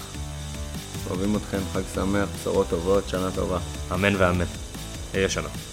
אוהבים אתכם, חג שמח, בשורות טובות, שנה טובה. אמן ואמן. אהיה שלום.